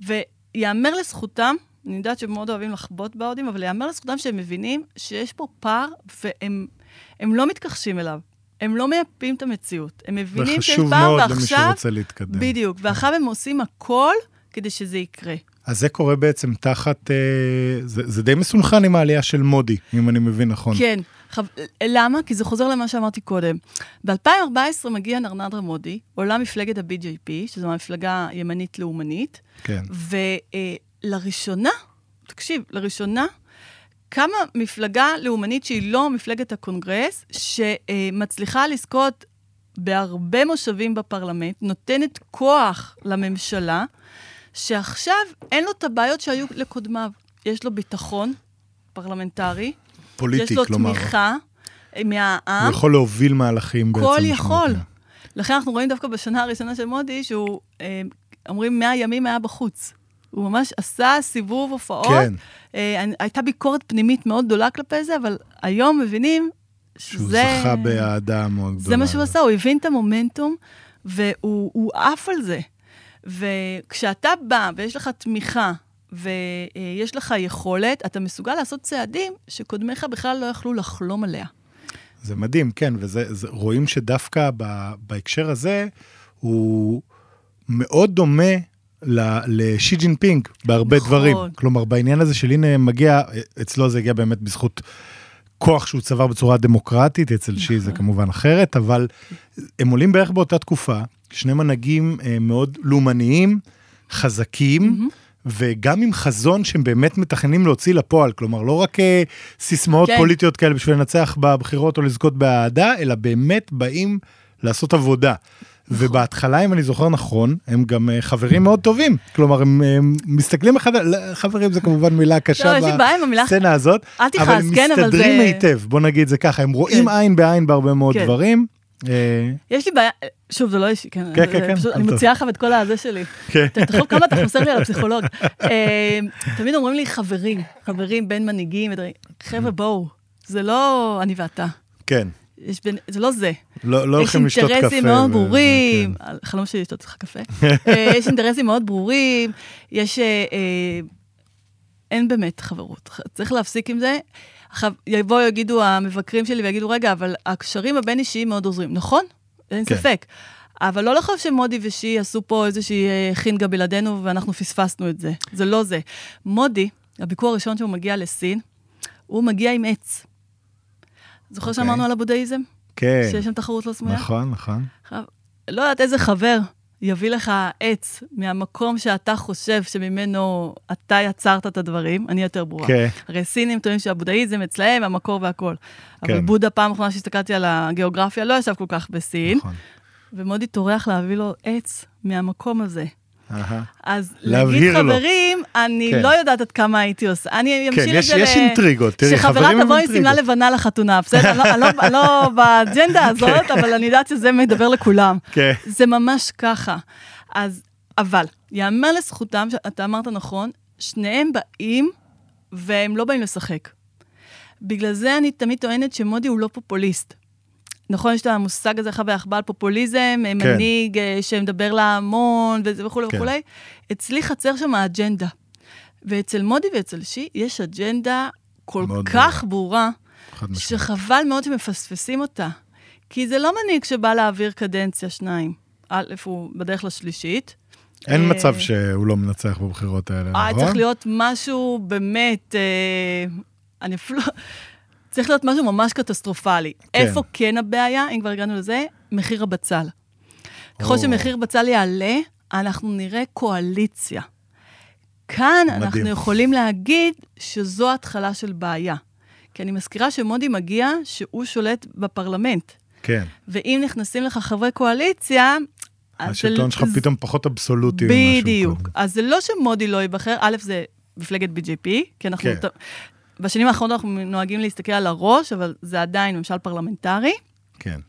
ויאמר לזכותם, אני יודעת שהם מאוד אוהבים לחבוט בהודים, אבל יאמר לזכותם שהם מבינים שיש פה פער, והם הם לא מתכחשים אליו. הם לא מייפים את המציאות. הם מבינים שיש וחשוב פער, מאוד למי ועכשיו... שרוצה להתקדם. בדיוק, ועכשיו הם עושים הכל כדי שזה יקרה. אז זה קורה בעצם תחת, אה, זה, זה די מסונכן עם העלייה של מודי, אם אני מבין נכון. כן. חב... למה? כי זה חוזר למה שאמרתי קודם. ב-2014 מגיע נרנדרה מודי, עולה מפלגת ה-BJP, שזו מפלגה ימנית לאומנית, כן. ולראשונה, תקשיב, לראשונה, קמה מפלגה לאומנית שהיא לא מפלגת הקונגרס, שמצליחה לזכות בהרבה מושבים בפרלמנט, נותנת כוח לממשלה, שעכשיו אין לו את הבעיות שהיו לקודמיו. יש לו ביטחון פרלמנטרי, פוליטי, יש לו כלומר. תמיכה מהעם, הוא יכול להוביל מהלכים בעצם. כל יכול. לכן אנחנו רואים דווקא בשנה הראשונה של מודי, שהוא, אה, אומרים, 100 ימים היה בחוץ. הוא ממש עשה סיבוב הופעות. כן. אה, הייתה ביקורת פנימית מאוד גדולה כלפי זה, אבל היום מבינים שהוא שזה... זכה באהדה מאוד גדולה. זה מה שהוא עשה, הוא הבין את המומנטום, והוא הוא עף על זה. וכשאתה בא ויש לך תמיכה, ויש לך יכולת, אתה מסוגל לעשות צעדים שקודמיך בכלל לא יכלו לחלום עליה. זה מדהים, כן, ורואים שדווקא ב, בהקשר הזה, הוא מאוד דומה לשי ג'ינפינג בהרבה נכון. דברים. כלומר, בעניין הזה של הנה מגיע, אצלו זה הגיע באמת בזכות כוח שהוא צבר בצורה דמוקרטית, אצל שי נכון. זה כמובן אחרת, אבל הם עולים בערך באותה תקופה, שני מנהיגים אה, מאוד לאומניים, חזקים. וגם עם חזון שהם באמת מתכננים להוציא לפועל, כלומר לא רק אה, סיסמאות כן. פוליטיות כאלה בשביל לנצח בבחירות או לזכות באהדה, אלא באמת באים לעשות עבודה. נכון. ובהתחלה, אם אני זוכר נכון, הם גם אה, חברים מאוד טובים. כלומר, הם אה, מסתכלים אחד על... לא, חברים זה כמובן מילה קשה לא, המילה- בסצנה הזאת, אל תכעס, אבל הם כן, אבל מסתדרים זה- היטב, בוא נגיד זה ככה, הם רואים כן. עין בעין בהרבה מאוד כן. דברים. אה, יש לי בעיה, שוב, זה לא אישי, כן, כן, זה- כן, כן, פשוט, אני. מוציאה לך את כל הזה שלי. כן. יכול כמה אתה חוסר לי על הפסיכולוג. תמיד אומרים לי חברים, חברים בין מנהיגים. חבר'ה, בואו, זה לא אני ואתה. כן, יש בין, זה לא זה. לא לא יש הולכים לשתות קפה. אינטרסים מאוד ברורים, כן. החלום שלי לשתות איתך קפה. אה, יש אינטרסים מאוד ברורים, יש... אה, אה, אין באמת חברות, צריך להפסיק עם זה. עכשיו, יבואו, יגידו המבקרים שלי ויגידו, רגע, אבל הקשרים הבין-אישיים מאוד עוזרים. נכון, אין כן. ספק. אבל לא לחשוב שמודי ושי עשו פה איזושהי אה, חינגה בלעדינו ואנחנו פספסנו את זה. זה לא זה. מודי, הביקור הראשון שהוא מגיע לסין, הוא מגיע עם עץ. זוכר okay. אוקיי. שאמרנו על הבודהיזם? כן. שיש שם תחרות לא סמויה? נכון, נכון. לא יודעת איזה חבר יביא לך עץ מהמקום שאתה חושב שממנו אתה יצרת את הדברים, אני יותר ברורה. כן. הרי סינים טוענים שהבודהיזם אצלהם המקור והכל. אבל כן. בודה, פעם אחרונה שהסתכלתי על הגיאוגרפיה, לא ישב כל כך בסין, נכון. ומודי טורח להביא לו עץ מהמקום הזה. אהה. אז להגיד לו. חברים, אני כן. לא יודעת עד כמה הייתי עושה. אני כן, אמשיל את יש, זה יש אינטריגות, תראי, שחברה חברים הם תבוא עם שמלה אינטריגות. לבנה לחתונה, בסדר? אני לא- לא- אני לא באג'נדה הזאת, אבל אני יודעת שזה מדבר לכולם. כן, זה ממש ככה. אז, אבל, יאמר לזכותם, שאתה אמרת נכון, שניהם באים והם לא באים לשחק. בגלל זה אני תמיד טוענת שמודי הוא לא פופוליסט. נכון, יש את המושג הזה, חווה עכבל, פופוליזם, כן. מנהיג אה, שמדבר להמון וזה וכולי כן. וכולי. אצלי חצר שם האג'נדה. ואצל מודי ואצל שי יש אג'נדה כל כך ברורה, חד משמעית. שחבל מאוד שמפספסים אותה. כי זה לא מנהיג שבא להעביר קדנציה שניים. א', הוא בדרך לשלישית. אין אה, מצב שהוא לא מנצח בבחירות האלה, אה, נכון? צריך להיות משהו באמת, אה, אני אפילו... צריך להיות משהו ממש קטסטרופלי. כן. איפה כן הבעיה, אם כבר הגענו לזה? מחיר הבצל. ככל. שמחיר בצל יעלה, אנחנו נראה קואליציה. כאן מדהים. אנחנו יכולים להגיד שזו התחלה של בעיה. כי אני מזכירה שמודי מגיע שהוא שולט בפרלמנט. כן, ואם נכנסים לך חברי קואליציה, השלטון זה- שלך פתאום פחות אבסולוטי בדיוק. אז זה לא שמודי לא ייבחר, א', זה מפלגת BJP, כי אנחנו... כן. בשנים האחרונות אנחנו נוהגים להסתכל על הראש, אבל זה עדיין ממשל פרלמנטרי. כן,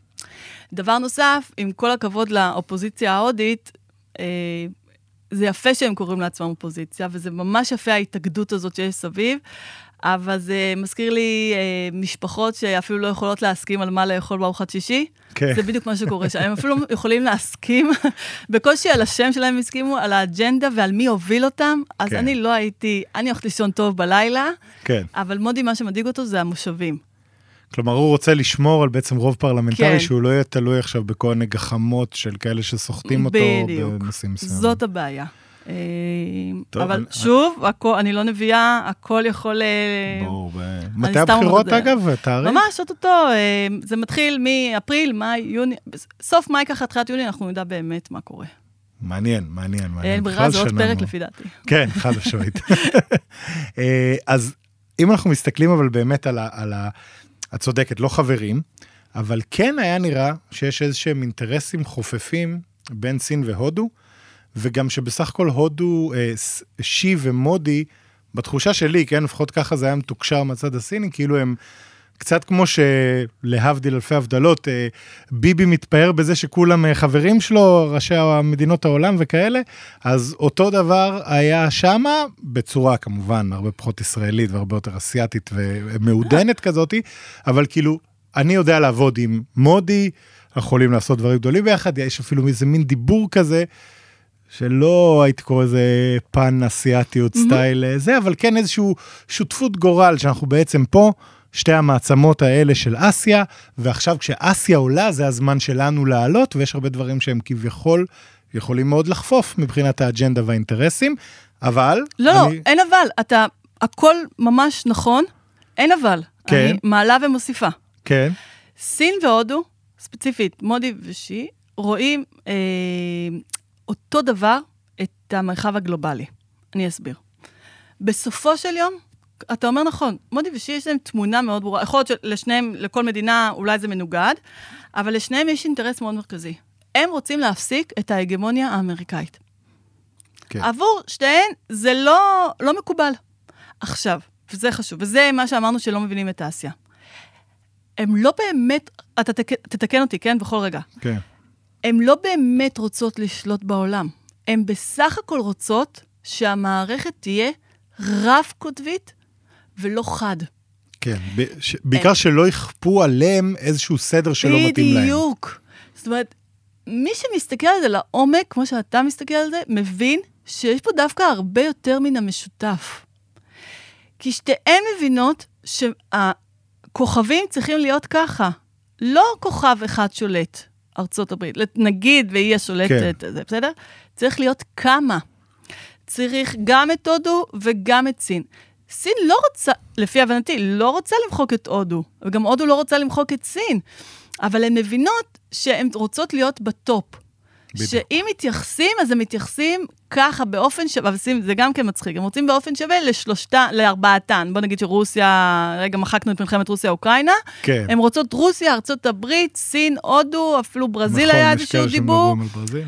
דבר נוסף, עם כל הכבוד לאופוזיציה ההודית, אה, זה יפה שהם קוראים לעצמם אופוזיציה, וזה ממש יפה ההתאגדות הזאת שיש סביב, אבל זה מזכיר לי אה, משפחות שאפילו לא יכולות להסכים על מה לאכול בארוחת שישי. כן. זה בדיוק מה שקורה שם. הם אפילו יכולים להסכים, בקושי על השם שלהם הסכימו, על האג'נדה ועל מי הוביל אותם. אז כן. אני לא הייתי, אני הולכת לישון טוב בלילה, כן. אבל מודי, מה שמדאיג אותו זה המושבים. כלומר, הוא רוצה לשמור על בעצם רוב פרלמנטרי, כן. שהוא לא יהיה תלוי עכשיו בכל מיני גחמות של כאלה שסוחטים אותו בדיוק. בנושאים מסוימים. זאת הבעיה. אה, טוב, אבל אני- שוב, הכל, אני לא נביאה, הכל יכול... אה, ברור. ב- מתי הבחירות, אגב? תאריך? ממש, אוטוטו, אה, זה מתחיל מאפריל, מאי, יוני, סוף מאי ככה, תחילת יוני, אנחנו נדע באמת מה קורה. מעניין, מעניין, מעניין. אין ברירה, זה עוד פרק. לפי דעתי. כן, חד משמעית. אה, אז אם אנחנו מסתכלים אבל באמת על ה... על ה... את צודקת, לא חברים, אבל כן היה נראה שיש איזה שהם אינטרסים חופפים בין סין והודו, וגם שבסך הכל הודו, אה, שי ומודי, בתחושה שלי, כן, לפחות ככה זה היה מתוקשר מהצד הסיני, כאילו הם קצת כמו שלהבדיל אלפי הבדלות, אה, ביבי מתפאר בזה שכולם אה, חברים שלו, ראשי המדינות העולם וכאלה, אז אותו דבר היה שמה, בצורה כמובן הרבה פחות ישראלית והרבה יותר אסיאתית ומעודנת כזאתי, אבל כאילו, אני יודע לעבוד עם מודי, יכולים לעשות דברים גדולים ביחד, יש אפילו איזה מין דיבור כזה. שלא הייתי קורא לזה פן אסיאתיות סטייל אה, זה, אבל כן איזושהי שותפות גורל שאנחנו בעצם פה, שתי המעצמות האלה של אסיה, ועכשיו כשאסיה עולה זה הזמן שלנו לעלות, ויש הרבה דברים שהם כביכול יכולים מאוד לחפוף מבחינת האג'נדה והאינטרסים, אבל... לא, לא, אני- אין אבל, אתה, הכל ממש נכון, אין אבל. כן. אני מעלה ומוסיפה. כן, סין והודו, ספציפית מודי ושי, רואים אה, אותו דבר את המרחב הגלובלי. אני אסביר. בסופו של יום, אתה אומר נכון, מודי ושי יש להם תמונה מאוד ברורה. יכול להיות שלשניהם, לכל מדינה אולי זה מנוגד, אבל לשניהם יש אינטרס מאוד מרכזי. הם רוצים להפסיק את ההגמוניה האמריקאית. כן. עבור שתיהן זה לא, לא מקובל. עכשיו, וזה חשוב, וזה מה שאמרנו שלא מבינים את אסיה. הם לא באמת, אתה תק, תתקן אותי, כן? בכל רגע. כן, הן לא באמת רוצות לשלוט בעולם. הן בסך הכל רוצות שהמערכת תהיה רב-קוטבית ולא חד. כן. ב- ש- בעיקר שלא יכפו עליהם איזשהו סדר שלא מתאים להם. בדיוק. זאת אומרת, מי שמסתכל על זה לעומק, כמו שאתה מסתכל על זה, מבין שיש פה דווקא הרבה יותר מן המשותף. כי שתיהן מבינות שהכוכבים צריכים להיות ככה. לא כוכב אחד שולט. ארצות הברית, נגיד והיא השולטת, כן. זה בסדר? צריך להיות כמה. צריך גם את הודו וגם את סין. סין לא רוצה, לפי הבנתי, לא רוצה למחוק את הודו, וגם הודו לא רוצה למחוק את סין, אבל הן מבינות שהן רוצות להיות בטופ. בדיוק. שאם מתייחסים, אז הם מתייחסים ככה, באופן שווה, זה גם כן מצחיק, הם רוצים באופן שווה לשלושתה, לארבעתן. בוא נגיד שרוסיה, רגע, מחקנו את מלחמת רוסיה-אוקראינה. כן. הם רוצות רוסיה, ארצות הברית, סין, הודו, אפילו ברזיל נכון, היה איזשהו דיבור.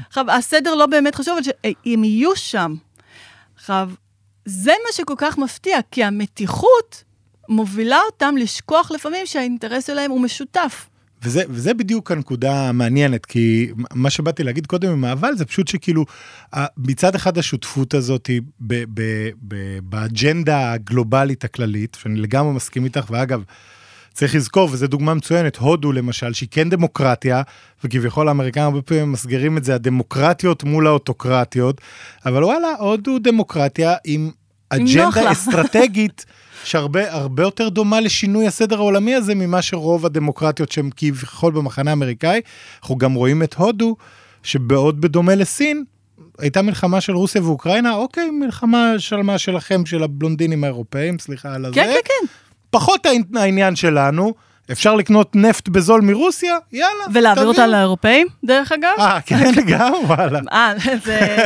עכשיו, הסדר לא באמת חשוב, אבל שהם יהיו שם. עכשיו, זה מה שכל כך מפתיע, כי המתיחות מובילה אותם לשכוח לפעמים שהאינטרס שלהם הוא משותף. וזה, וזה בדיוק הנקודה המעניינת, כי מה שבאתי להגיד קודם עם האבל זה פשוט שכאילו, מצד אחד השותפות הזאת באג'נדה הגלובלית הכללית, שאני לגמרי מסכים איתך, ואגב, צריך לזכור, וזו דוגמה מצוינת, הודו למשל, שהיא כן דמוקרטיה, וכביכול האמריקאים הרבה פעמים מסגרים את זה, הדמוקרטיות מול האוטוקרטיות, אבל וואלה, הודו דמוקרטיה עם אג'נדה אסטרטגית. שהרבה הרבה יותר דומה לשינוי הסדר העולמי הזה ממה שרוב הדמוקרטיות שהן כביכול במחנה האמריקאי. אנחנו גם רואים את הודו, שבעוד בדומה לסין, הייתה מלחמה של רוסיה ואוקראינה, אוקיי, מלחמה של מה שלכם, של הבלונדינים האירופאים, סליחה על הזה. כן, כן, כן. פחות העניין שלנו. אפשר לקנות נפט בזול מרוסיה, יאללה. ולהעביר אותה לאירופאים, דרך אגב? אה, כן, גם, וואלה. אה, זה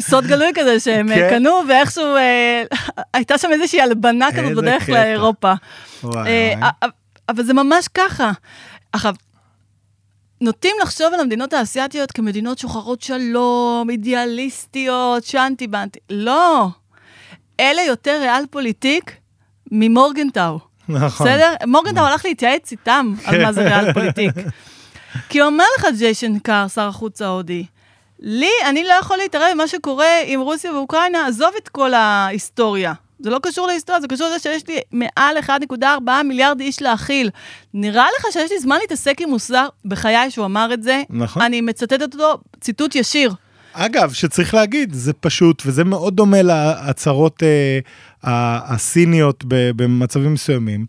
סוד גלוי כזה שהם כן. קנו, ואיכשהו אה, הייתה שם איזושהי הלבנה כזאת בדרך לאירופה. אה, אבל זה ממש ככה. עכשיו, נוטים לחשוב על המדינות האסייתיות כמדינות שוחרות שלום, אידיאליסטיות, שאנטי בנטי. לא. אלה יותר ריאל פוליטיק ממורגנטאו. נכון. בסדר? מורגנטאו הלך להתייעץ איתם על מה זה ריאל פוליטיק. כי אומר לך, ג'יישנקאר, שר החוץ ההודי, לי, אני לא יכול להתערב במה שקורה עם רוסיה ואוקראינה, עזוב את כל ההיסטוריה. זה לא קשור להיסטוריה, זה קשור לזה שיש לי מעל 1.4 מיליארד איש להכיל. נראה לך שיש לי זמן להתעסק עם מוסר? בחיי שהוא אמר את זה. נכון. אני מצטטת אותו ציטוט ישיר. אגב, שצריך להגיד, זה פשוט, וזה מאוד דומה להצהרות אה, הסיניות במצבים מסוימים,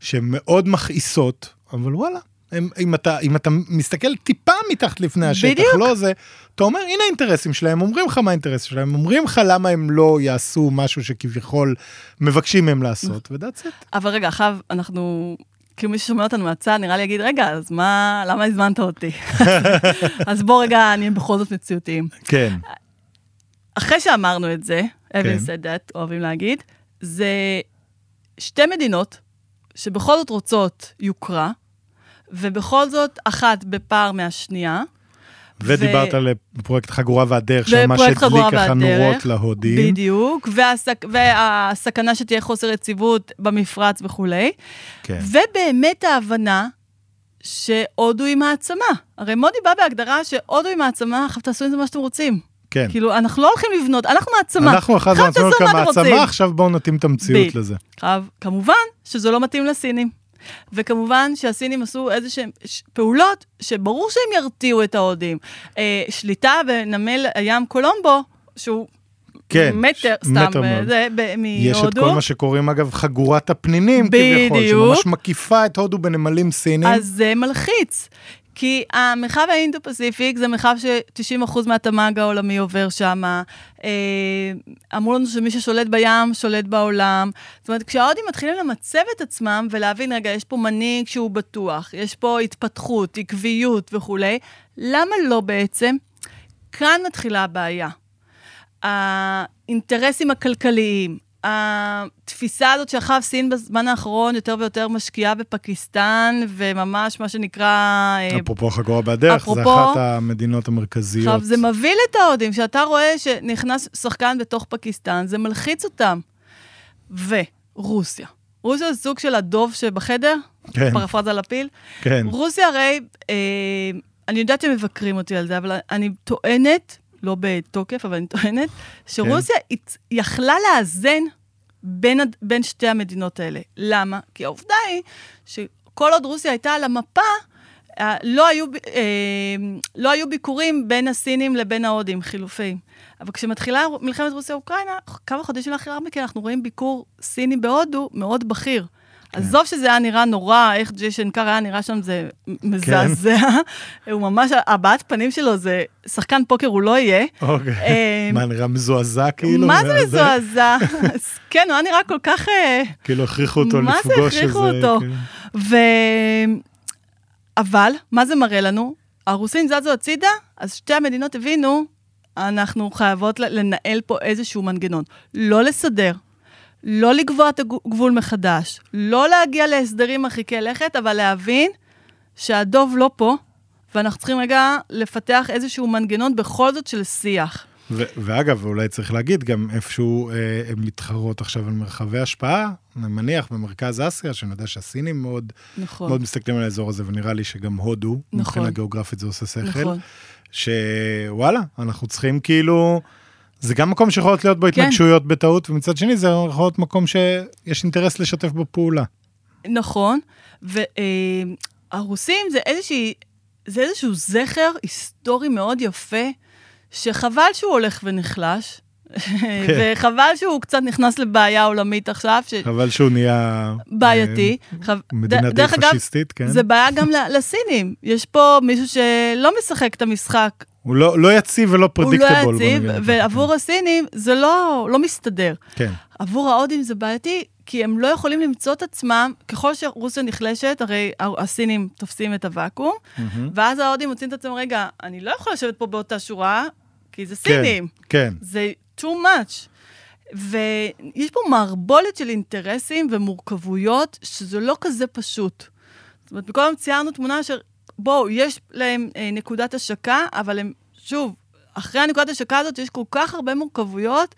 שהן מאוד מכעיסות, אבל וואלה, הם, אם, אתה, אם אתה מסתכל טיפה מתחת לפני השטח, בדיוק. לא זה, אתה אומר, הנה האינטרסים שלהם, אומרים לך מה האינטרסים שלהם, אומרים לך למה הם לא יעשו משהו שכביכול מבקשים מהם לעשות, ו-that's it. אבל רגע, עכשיו אנחנו כאילו מי ששומע אותנו מהצד, נראה לי יגיד, רגע, אז מה, למה הזמנת אותי? אז בוא רגע, אני בכל זאת מציאותיים. כן. אחרי שאמרנו את זה, אבן כן. סדת, אוהבים להגיד, זה שתי מדינות שבכל זאת רוצות יוקרה, ובכל זאת אחת בפער מהשנייה. ודיברת. על פרויקט חגורה והדרך, שממש הדליק ככה נורות להודים. בדיוק, והסק... והסכנה שתהיה חוסר יציבות במפרץ וכולי. כן. ובאמת ההבנה שהודו היא מעצמה. הרי מודי בא בהגדרה שהודו היא מעצמה, עכשיו תעשו עם זה מה שאתם רוצים. כן. כאילו, אנחנו לא הולכים לבנות, אנחנו מעצמה. אנחנו אחת מעצמנו כמעצמה, עכשיו בואו נתאים את המציאות ב. לזה. עכשיו, כמובן שזה לא מתאים לסינים. וכמובן שהסינים עשו איזה שהן פעולות שברור שהם ירתיעו את ההודים. אה, שליטה בנמל הים קולומבו, שהוא כן, מטר, סתם, מטר אה, זה, מהודו. יש את כל מה שקוראים, אגב, חגורת הפנינים, בדיוק. כביכול, שממש מקיפה את הודו בנמלים סינים. אז זה מלחיץ. כי המרחב האינדו-פסיפיק זה מרחב ש-90% מהתמ"ג העולמי עובר שם. אה, אמרו לנו שמי ששולט בים, שולט בעולם. זאת אומרת, כשההודים מתחילים למצב את עצמם ולהבין, רגע, יש פה מנהיג שהוא בטוח, יש פה התפתחות, עקביות וכולי, למה לא בעצם? כאן מתחילה הבעיה. האינטרסים הכלכליים, התפיסה הזאת שאחריו סין בזמן האחרון יותר ויותר משקיעה בפקיסטן, וממש מה שנקרא... אה, אפרופו חגורה בדרך, אפרופו, זה אחת המדינות המרכזיות. עכשיו, זה מבהיל את ההודים, שאתה רואה שנכנס שחקן בתוך פקיסטן, זה מלחיץ אותם. ורוסיה. רוסיה זה סוג של הדוב שבחדר, כן. פרפרזה לפיל. כן. רוסיה הרי, אה, אני יודעת שהם מבקרים אותי על זה, אבל אני טוענת לא בתוקף, אבל אני טוענת, שרוסיה כן. יכלה לאזן בין, בין שתי המדינות האלה. למה? כי העובדה היא שכל עוד רוסיה הייתה על המפה, אה, לא היו, אה, לא היו ביקורים בין הסינים לבין ההודים, חילופים. אבל כשמתחילה מלחמת רוסיה-אוקראינה, כמה חודשים לאחר מכן אנחנו רואים ביקור סיני בהודו מאוד בכיר. עזוב שזה היה נראה נורא, איך ג'יישן קאר היה נראה שם, זה מזעזע. הוא ממש, הבעת פנים שלו זה, שחקן פוקר הוא לא יהיה. אוקיי. אה, מה, נראה מזועזע כאילו? מה זה מזועזע? כן, הוא היה נראה כל כך... אה, כאילו הכריחו אותו לפגוש איזה... מה זה הכריחו אותו? כן. אבל, מה זה מראה לנו? הרוסים זזו הצידה, אז שתי המדינות הבינו, אנחנו חייבות לנהל פה איזשהו מנגנון. לא לסדר, לא לקבוע את הגבול מחדש, לא להגיע להסדרים מרחיקי לכת, אבל להבין שהדוב לא פה, ואנחנו צריכים רגע לפתח איזשהו מנגנון בכל זאת של שיח. ו- ואגב, אולי צריך להגיד, גם איפשהו אה, הן מתחרות עכשיו על מרחבי השפעה, אני מניח במרכז אסיה, שאני יודע שהסינים מאוד, נכון. מאוד מסתכלים על האזור הזה, ונראה לי שגם הודו, נכון. מבחינה גיאוגרפית זה עושה שכל. נכון. שוואלה, אנחנו צריכים כאילו, זה גם מקום שיכולות להיות בו כן. התנגשויות בטעות, ומצד שני זה יכול להיות מקום שיש אינטרס לשתף בו פעולה. נכון, והרוסים זה איזושהי, זה איזשהו זכר היסטורי מאוד יפה, שחבל שהוא הולך ונחלש, וחבל שהוא קצת נכנס לבעיה עולמית עכשיו, ש... חבל שהוא נהיה... בעייתי. אה, מדינה די פשיסטית, כן. זה בעיה גם לסינים. יש פה מישהו שלא משחק את המשחק. הוא לא, לא יציב ולא הוא פרדיקטבול. לא יציב, ועבור הסינים זה לא, לא מסתדר. כן, עבור ההודים זה בעייתי, כי הם לא יכולים למצוא את עצמם, ככל שרוסיה נחלשת, הרי הסינים תופסים את הוואקום, מהמם. ואז ההודים מוצאים את עצמם, רגע, אני לא יכול לשבת פה באותה שורה, כי זה כן, סינים. כן. זה too much. ויש פה מערבולת של אינטרסים ומורכבויות, שזה לא כזה פשוט. זאת אומרת, פעם ציירנו תמונה של, בואו, יש להם אה, נקודת השקה, אבל הם, שוב, אחרי הנקודת השקה הזאת יש כל כך הרבה מורכבויות,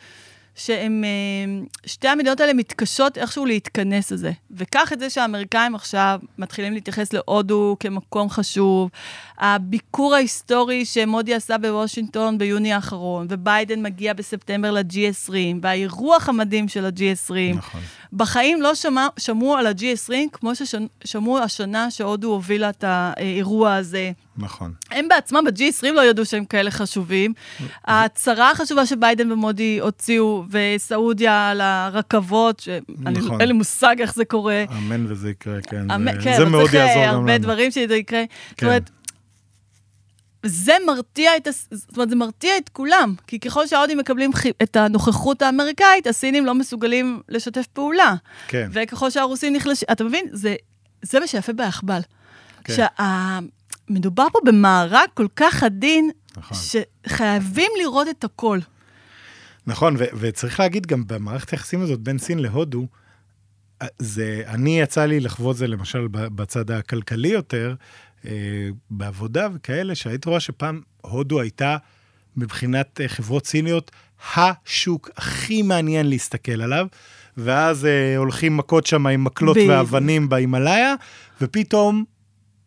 שהם, אה, שתי המדינות האלה מתקשות איכשהו להתכנס לזה. וקח את זה שהאמריקאים עכשיו מתחילים להתייחס להודו כמקום חשוב, הביקור ההיסטורי שמודי עשה בוושינגטון ביוני האחרון, וביידן מגיע בספטמבר ל-G20, והאירוח המדהים של ה-G20. נכון. בחיים לא שמע, שמעו על ה-G20 כמו ששמעו השנה שהודו הובילה את האירוע הזה. נכון. הם בעצמם ב-G20 לא ידעו שהם כאלה חשובים. ההצהרה החשובה שביידן ומודי הוציאו, וסעודיה על הרכבות, נכון. אין לי מושג איך זה קורה. אמן וזה יקרה, כן. אמן- זה- כן, זה מאוד צריך יעזור אה, גם הרבה לנו. דברים שזה יקרה. זאת כן. אומרת, זה מרתיע את, זאת אומרת, זה מרתיע את כולם, כי ככל שההודים מקבלים את הנוכחות האמריקאית, הסינים לא מסוגלים לשתף פעולה. כן, וככל שהרוסים נחלשים, אתה מבין? זה, זה מה שיפה ביחב"ל. כן. שמדובר פה במארג כל כך עדין, נכון. שחייבים לראות את הכל. נכון, ו- וצריך להגיד גם במערכת היחסים הזאת בין סין להודו, אה, זה, אני יצא לי לחוות זה למשל בצד הכלכלי יותר, בעבודה וכאלה, שהיית רואה שפעם הודו הייתה מבחינת אה, חברות סיניות השוק הכי מעניין להסתכל עליו, ואז אה, הולכים מכות שם עם מקלות בדיוק. ואבנים בהימאליה, ופתאום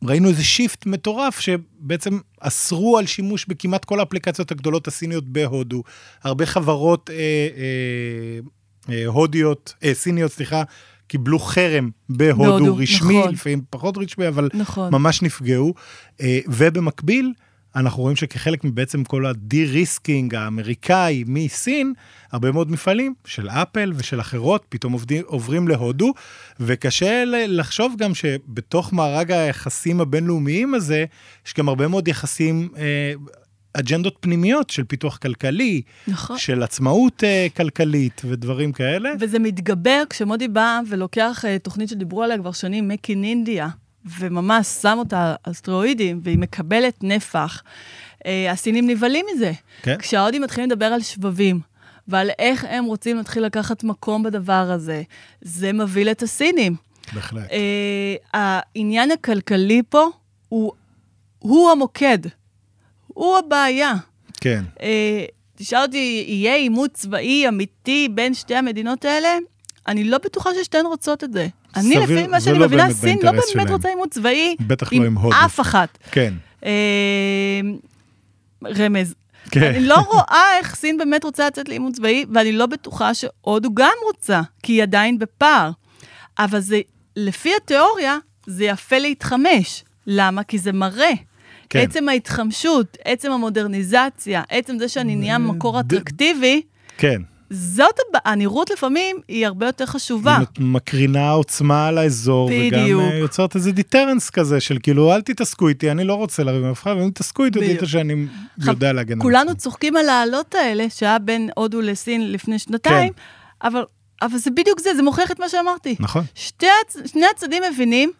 ראינו איזה שיפט מטורף שבעצם אסרו על שימוש בכמעט כל האפליקציות הגדולות הסיניות בהודו. הרבה חברות אה, אה, אה, הודיות, אה, סיניות, סליחה, קיבלו חרם בהודו, בהודו, רשמי, נכון. לפעמים פחות רשמי, אבל נכון. ממש נפגעו. אה, ובמקביל, אנחנו רואים שכחלק מבעצם כל ה de-risking האמריקאי מסין, הרבה מאוד מפעלים של אפל ושל אחרות פתאום עובדים, עוברים להודו, וקשה לחשוב גם שבתוך מארג היחסים הבינלאומיים הזה, יש גם הרבה מאוד יחסים, אה, אג'נדות פנימיות של פיתוח כלכלי, נכון. של עצמאות אה, כלכלית ודברים כאלה. וזה מתגבר כשמודי בא ולוקח אה, תוכנית שדיברו עליה כבר שנים, Make in India, וממש שם אותה על סטרואידים, והיא מקבלת נפח. Uh, הסינים נבהלים מזה. כן. כשההודים מתחילים לדבר על שבבים, ועל איך הם רוצים להתחיל לקחת מקום בדבר הזה, זה מבהיל את הסינים. בהחלט. Uh, העניין הכלכלי פה הוא, הוא המוקד, הוא הבעיה. כן. אה, תשאל אותי, יהיה עימות צבאי אמיתי בין שתי המדינות האלה? אני לא בטוחה ששתיהן רוצות את זה. אני, סביר, לפי מה שאני לא מבינה, סין לא באמת שלהם. רוצה עימות צבאי בטח לא עם הודו. אף אחת. כן. אה, רמז. כן. אני לא רואה איך סין באמת רוצה לצאת לעימות צבאי, ואני לא בטוחה שהודו גם רוצה, כי היא עדיין בפער. אבל זה, לפי התיאוריה, זה יפה להתחמש. למה? כי זה מראה. כן. עצם ההתחמשות, עצם המודרניזציה, עצם זה שאני נהיה מקור אטרקטיבי, כן. זאת, הב- הנראות לפעמים היא הרבה יותר חשובה. היא מקרינה עוצמה על האזור, בדיוק. וגם אה, יוצרת איזה דיטרנס כזה של כאילו, אל תתעסקו איתי, אני לא רוצה לריב עם אף אחד, ואם תתעסקו איתי. תדעו שאני יודע להגן על כולנו. צוחקים על העלות האלה, שהיה בין הודו לסין לפני שנתיים, אבל, אבל זה בדיוק זה, זה מוכיח את מה שאמרתי. נכון, שתי, שני הצדדים מבינים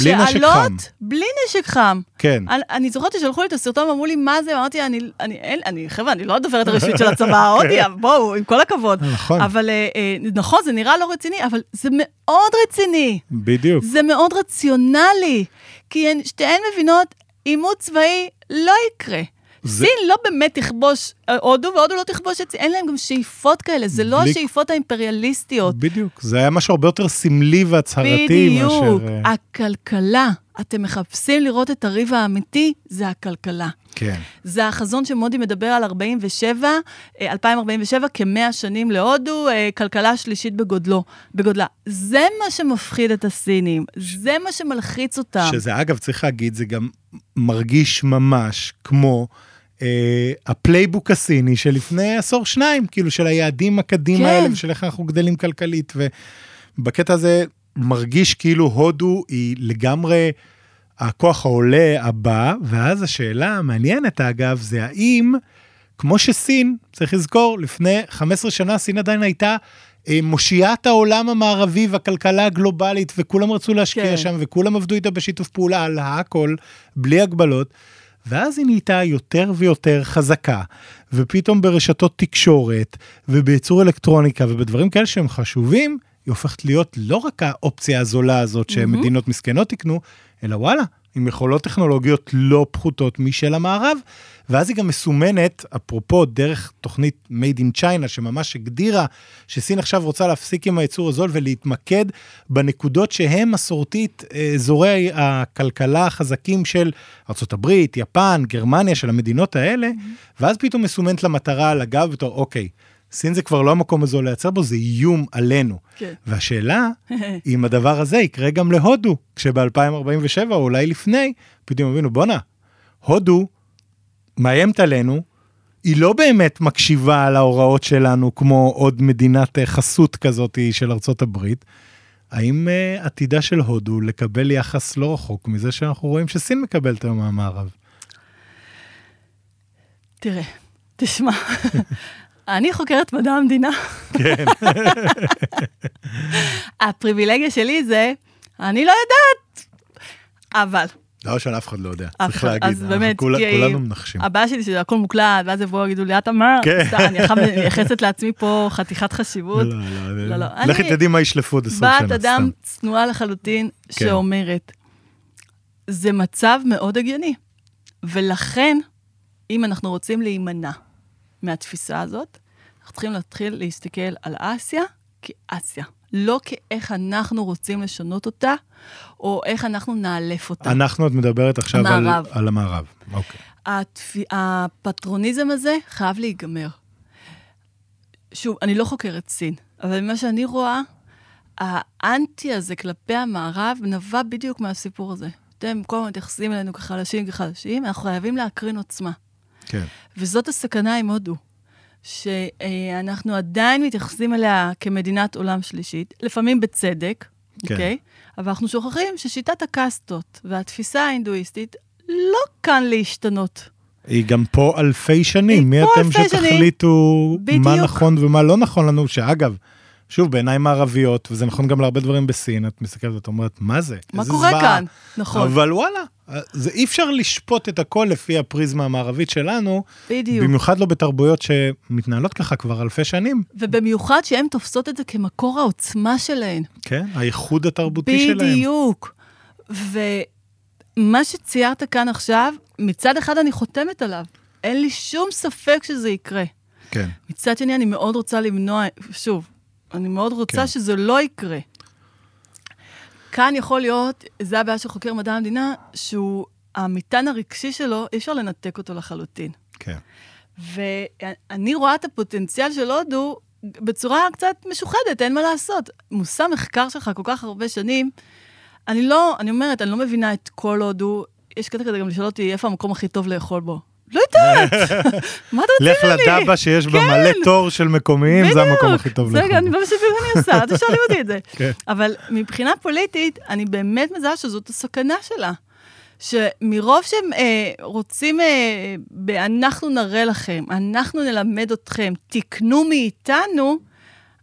בלי נשק חם. בלי נשק חם. כן. אני, אני זוכרת ששלחו לי את הסרטון ואמרו לי, מה זה? אמרתי, אני, אני, אין, אני, חבר'ה, אני לא הדוברת הראשית של הצבא ההודי, בואו, עם כל הכבוד. נכון, אבל אה, אה, נכון, זה נראה לא רציני, אבל זה מאוד רציני. בדיוק. זה מאוד רציונלי. כי הן שתיהן מבינות, עימות צבאי לא יקרה. זה- סין לא באמת תכבוש אה, הודו, והודו לא תכבוש את סין, אין להם גם שאיפות כאלה, זה לא בלי- השאיפות האימפריאליסטיות. בדיוק. זה היה משהו הרבה יותר סמלי והצהרתי בדיוק. מאשר... אה, הכלכלה, אתם מחפשים לראות את הריב האמיתי, זה הכלכלה. כן. זה החזון שמודי מדבר על 47, אה, 2047, כמאה שנים להודו, אה, כלכלה שלישית בגודלו, בגודלה. זה מה שמפחיד את הסינים, זה מה שמלחיץ אותם. שזה אגב, צריך להגיד, זה גם מרגיש ממש כמו אה, ה playbook הסיני שלפני עשור שניים, כאילו של היעדים הקדימה כן. האלה ושל איך אנחנו גדלים כלכלית. ובקטע הזה מרגיש כאילו הודו היא לגמרי הכוח העולה הבא, ואז השאלה המעניינת אגב, זה האם, כמו שסין, צריך לזכור, לפני 15 שנה סין עדיין הייתה אה, מושיעת העולם המערבי והכלכלה הגלובלית, וכולם רצו להשקיע. כן. שם, וכולם עבדו איתה בשיתוף פעולה על הכל, בלי הגבלות. ואז היא נהייתה יותר ויותר חזקה, ופתאום ברשתות תקשורת, ובייצור אלקטרוניקה, ובדברים כאלה שהם חשובים, היא הופכת להיות לא רק האופציה הזולה הזאת שמדינות מסכנות יקנו, אלא וואלה, עם יכולות טכנולוגיות לא פחותות משל המערב, ואז היא גם מסומנת, אפרופו דרך תוכנית Made in China, שממש הגדירה שסין עכשיו רוצה להפסיק עם הייצור הזול ולהתמקד בנקודות שהם מסורתית אה, אזורי הכלכלה החזקים של ארה"ב, יפן, גרמניה, של המדינות האלה, ואז פתאום מסומנת למטרה על הגב בתור, אוקיי, סין זה כבר לא המקום הזו לייצר בו, זה איום עלינו. כן. והשאלה, אם הדבר הזה יקרה גם להודו, כשב-2047 או אולי לפני, פתאום הבינו, בואנה, הודו מאיימת עלינו, היא לא באמת מקשיבה להוראות שלנו כמו עוד מדינת אה, חסות כזאת של ארצות הברית. האם uh, עתידה של הודו לקבל יחס לא רחוק מזה שאנחנו רואים שסין מקבלת היום מהמערב? תראה, תשמע, אני חוקרת מדע המדינה. כן. הפריבילגיה שלי זה, אני לא יודעת, אבל לא של אף אחד לא יודע, צריך להגיד, אז באמת, כי- כולנו מנחשים. הבעיה שלי שזה הכל מוקלט, ואז יבואו ויגידו לי, את אמרת, כן. אני מייחסת לעצמי פה חתיכת חשיבות. לא, לא, לא, לא. לכי תדעי מה ישלפו עוד 20 שנה, בת אדם. צנועה לחלוטין, כן. שאומרת, זה מצב מאוד הגיוני, ולכן, אם אנחנו רוצים להימנע מהתפיסה הזאת, אנחנו צריכים להתחיל להסתכל על אסיה כאסיה, לא כאיך אנחנו רוצים לשנות אותה, או איך אנחנו נאלף אותה. אנחנו את מדברת עכשיו על. על המערב. אוקיי. התפ... הפטרוניזם הזה חייב להיגמר. שוב, אני לא חוקרת סין, אבל ממה שאני רואה, האנטי הזה כלפי המערב נבע בדיוק מהסיפור הזה. אתם כל הזמן מתייחסים אלינו כחלשים כחלשים, אנחנו חייבים להקרין עוצמה. כן. וזאת הסכנה עם הודו, שאנחנו עדיין מתייחסים אליה כמדינת עולם שלישית, לפעמים בצדק, כן. אוקיי? אבל אנחנו שוכחים ששיטת הקאסטות והתפיסה ההינדואיסטית לא כאן להשתנות. היא גם פה אלפי שנים, מי פה אתם אלפי שנים. שתחליטו מה. נכון ומה לא נכון לנו, שאגב, שוב, בעיניים מערביות, וזה נכון גם להרבה דברים בסין, את מסתכלת ואת אומרת, מה זה? מה קורה זוועה." כאן? נכון, אבל וואלה, זה אי אפשר לשפוט את הכל לפי הפריזמה המערבית שלנו, בדיוק. במיוחד לא בתרבויות שמתנהלות ככה כבר אלפי שנים, ובמיוחד שהן תופסות את זה כמקור העוצמה שלהן. כן? הייחוד התרבותי שלהם. בדיוק. ומה שציירת כאן עכשיו, מצד אחד אני חותמת עליו. אין לי שום ספק שזה יקרה. כן. מצד שני, אני מאוד רוצה למנוע, שוב, אני מאוד רוצה כן. שזה לא יקרה. כאן יכול להיות, זה הבעיה של חוקר מדע המדינה, שהוא, המטען הרגשי שלו, אי אפשר לנתק אותו לחלוטין. כן. ואני רואה את הפוטנציאל של הודו בצורה קצת משוחדת, אין מה לעשות. מושא מחקר שלך כל כך הרבה שנים, אני לא, אני אומרת, אני לא מבינה את כל הודו. יש קטע כזה גם לשאול אותי איפה המקום הכי טוב לאכול בו. לא יודעת, מה אתה לך רוצה ממני? לדבה שיש בה מלא תור של מקומיים, זה המקום הכי טוב רגע, אני. ממש בדיוק אני עושה, אל תשאלי אותי את זה. כן. אבל מבחינה פוליטית, אני באמת מזהה שזאת הסכנה שלה. שמרוב שהם אה, רוצים, אה, אנחנו נראה לכם, אנחנו נלמד אתכם, תקנו מאיתנו,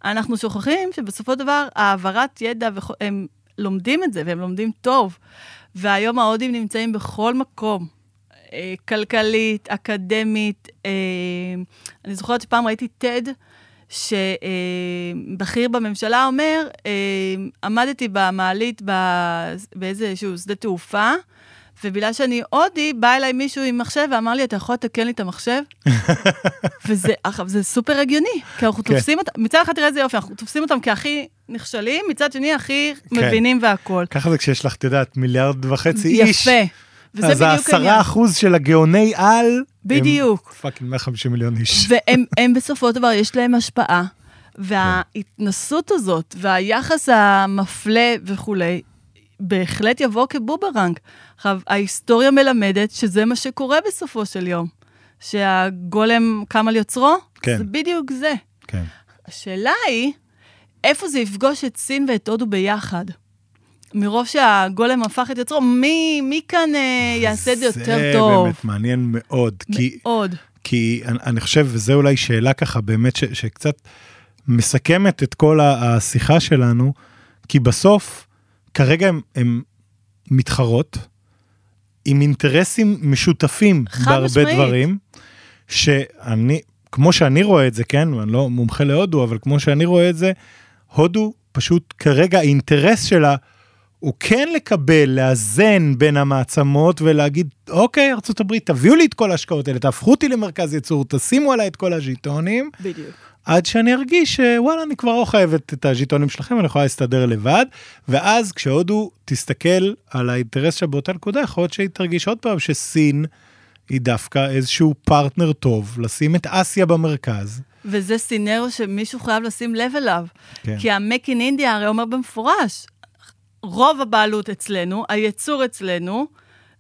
אנחנו שוכחים שבסופו של דבר העברת ידע, הם לומדים את זה, והם לומדים טוב. והיום ההודים נמצאים בכל מקום, אה, כלכלית, אקדמית. אה, אני זוכרת שפעם ראיתי TED, שבכיר בממשלה אומר, אה, עמדתי במעלית באיזשהו שדה תעופה, ובגלל שאני הודי, בא אליי מישהו עם מחשב ואמר לי, אתה יכול לתקן לי את המחשב? וזה, עכשיו, זה סופר הגיוני, כי אנחנו כן. תופסים אותם, מצד אחד תראה איזה יופי, אנחנו תופסים אותם כהכי נכשלים, מצד שני הכי כן. מבינים והכול. ככה זה כשיש לך, את יודעת, מיליארד וחצי איש. יפה. וזה אז בדיוק העשרה העניין. אחוז של הגאוני על, בדיוק. fucking 150 מיליון איש. והם הם בסופו של דבר, יש להם השפעה, וההתנסות הזאת, והיחס המפלה וכולי, בהחלט יבוא כבוברנג. עכשיו, ההיסטוריה מלמדת שזה מה שקורה בסופו של יום. שהגולם קם על יוצרו, כן. זה בדיוק זה. כן. השאלה היא, איפה זה יפגוש את סין ואת הודו ביחד? מרוב שהגולם הפך את יוצרו, מי, מי כאן אה, יעשה את זה יותר טוב? זה באמת מעניין מאוד, כי, מאוד. כי אני, אני חושב, וזו אולי שאלה ככה באמת, ש, שקצת מסכמת את כל השיחה שלנו, כי בסוף, כרגע הם, הם מתחרות עם אינטרסים משותפים בהרבה משמעית. דברים, שאני, כמו שאני רואה את זה, כן, ואני לא מומחה להודו, אבל כמו שאני רואה את זה, הודו פשוט כרגע האינטרס שלה הוא כן לקבל, לאזן בין המעצמות ולהגיד, אוקיי, ארה"ב, תביאו לי את כל ההשקעות האלה, תהפכו אותי למרכז ייצור, תשימו עליי את כל הז'יטונים, בדיוק. עד שאני ארגיש שוואלה, אני כבר לא חייבת את הז'יטונים שלכם, אני יכולה להסתדר לבד. ואז כשהודו תסתכל על האינטרס שלה באותה נקודה, יכול להיות שהיא תרגיש עוד פעם שסין היא דווקא איזשהו פרטנר טוב, לשים את אסיה במרכז. וזה סינרו שמישהו חייב לשים לב אליו. כן. כי ה-Make in India הרי אומר במפורש, רוב הבעלות אצלנו, הייצור אצלנו,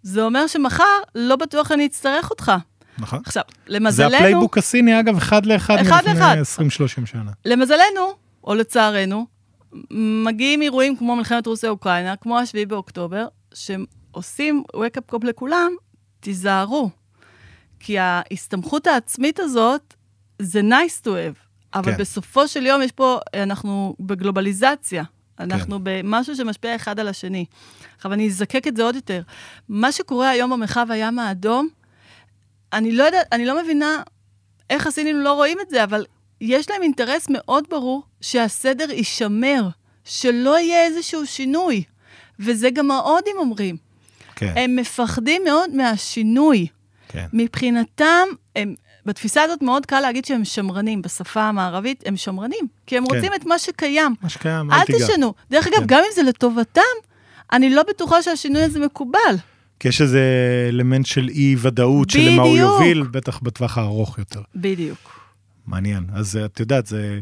זה אומר שמחר לא בטוח אני אצטרך אותך. נכון. עכשיו, זה למזלנו, ה playbook הסיני, אגב, אחד לאחד אחד. מלפני 20-30 שנה. למזלנו, או לצערנו, מגיעים אירועים כמו מלחמת רוסיה-אוקראינה, כמו השביעי באוקטובר, שעושים wake up call לכולם, תיזהרו. כי ההסתמכות העצמית הזאת, זה nice to have, אבל כן. בסופו של יום יש פה, אנחנו בגלובליזציה. אנחנו במשהו שמשפיע אחד על השני. עכשיו, אני אזקק את זה עוד יותר. מה שקורה היום במרחב הים האדום, אני לא יודעת, אני לא מבינה איך הסינים לא רואים את זה, אבל יש להם אינטרס מאוד ברור שהסדר יישמר, שלא יהיה איזשהו שינוי. וזה גם ההודים אומרים. כן, הם מפחדים מאוד מהשינוי. כן. מבחינתם, הם, בתפיסה הזאת מאוד קל להגיד שהם שמרנים. בשפה המערבית הם שמרנים, כי הם כן. רוצים את מה שקיים. מה שקיים, אל אל תיגע. תשנו. דרך אגב, כן. גם אם זה לטובתם, אני לא בטוחה שהשינוי הזה מקובל. כי יש איזה אלמנט של אי ודאות, של למה הוא. יוביל, בטח בטווח הארוך יותר. בדיוק. מעניין. אז את יודעת, זה,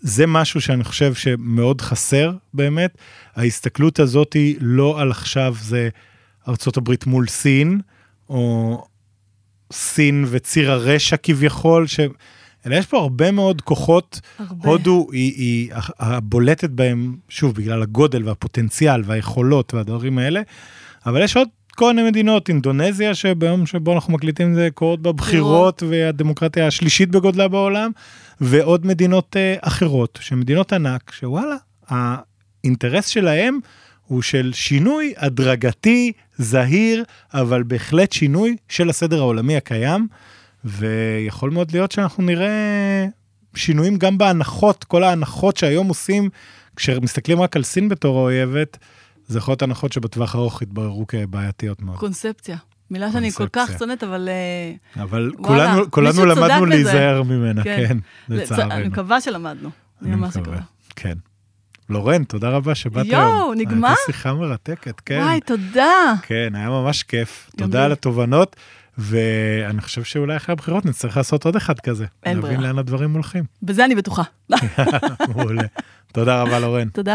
זה משהו שאני חושב שמאוד חסר באמת. ההסתכלות הזאת היא לא על עכשיו זה ארצות הברית מול סין, או סין וציר הרשע כביכול, ש... אלא יש פה הרבה מאוד כוחות. הרבה. הודו היא, היא הבולטת בהם, שוב, בגלל הגודל והפוטנציאל והיכולות והדברים האלה, אבל יש עוד כל מיני מדינות, אינדונזיה, שביום שבו אנחנו מקליטים זה קורות בבחירות, והדמוקרטיה השלישית בגודלה בעולם, ועוד מדינות אה, אחרות, שהן מדינות ענק, שוואלה, האינטרס שלהם הוא של שינוי הדרגתי, זהיר, אבל בהחלט שינוי של הסדר העולמי הקיים, ויכול מאוד להיות שאנחנו נראה שינויים גם בהנחות, כל ההנחות שהיום עושים, כשמסתכלים רק על סין בתור האויבת, זה יכול להיות הנחות שבטווח הארוך יתבררו כבעייתיות מאוד. קונספציה. מילה שאני כל כך. שונאת, אבל... אה, אבל וואלה, כולנו, למדנו. להיזהר ממנה, כן. כן, לצ- לצערנו. אני מקווה שלמדנו. אני ממש. מקווה. כן. לורן, תודה רבה שבאת יואו, היום. נגמר? הייתה שיחה מרתקת, כן. וואי, תודה. כן, היה ממש כיף. תודה לי. על התובנות, ואני חושב שאולי אחרי הבחירות נצטרך לעשות עוד אחד כזה. אין נבין ברירה. לאן הדברים הולכים. בזה אני בטוחה. מעולה. תודה רבה, לורן. תודה.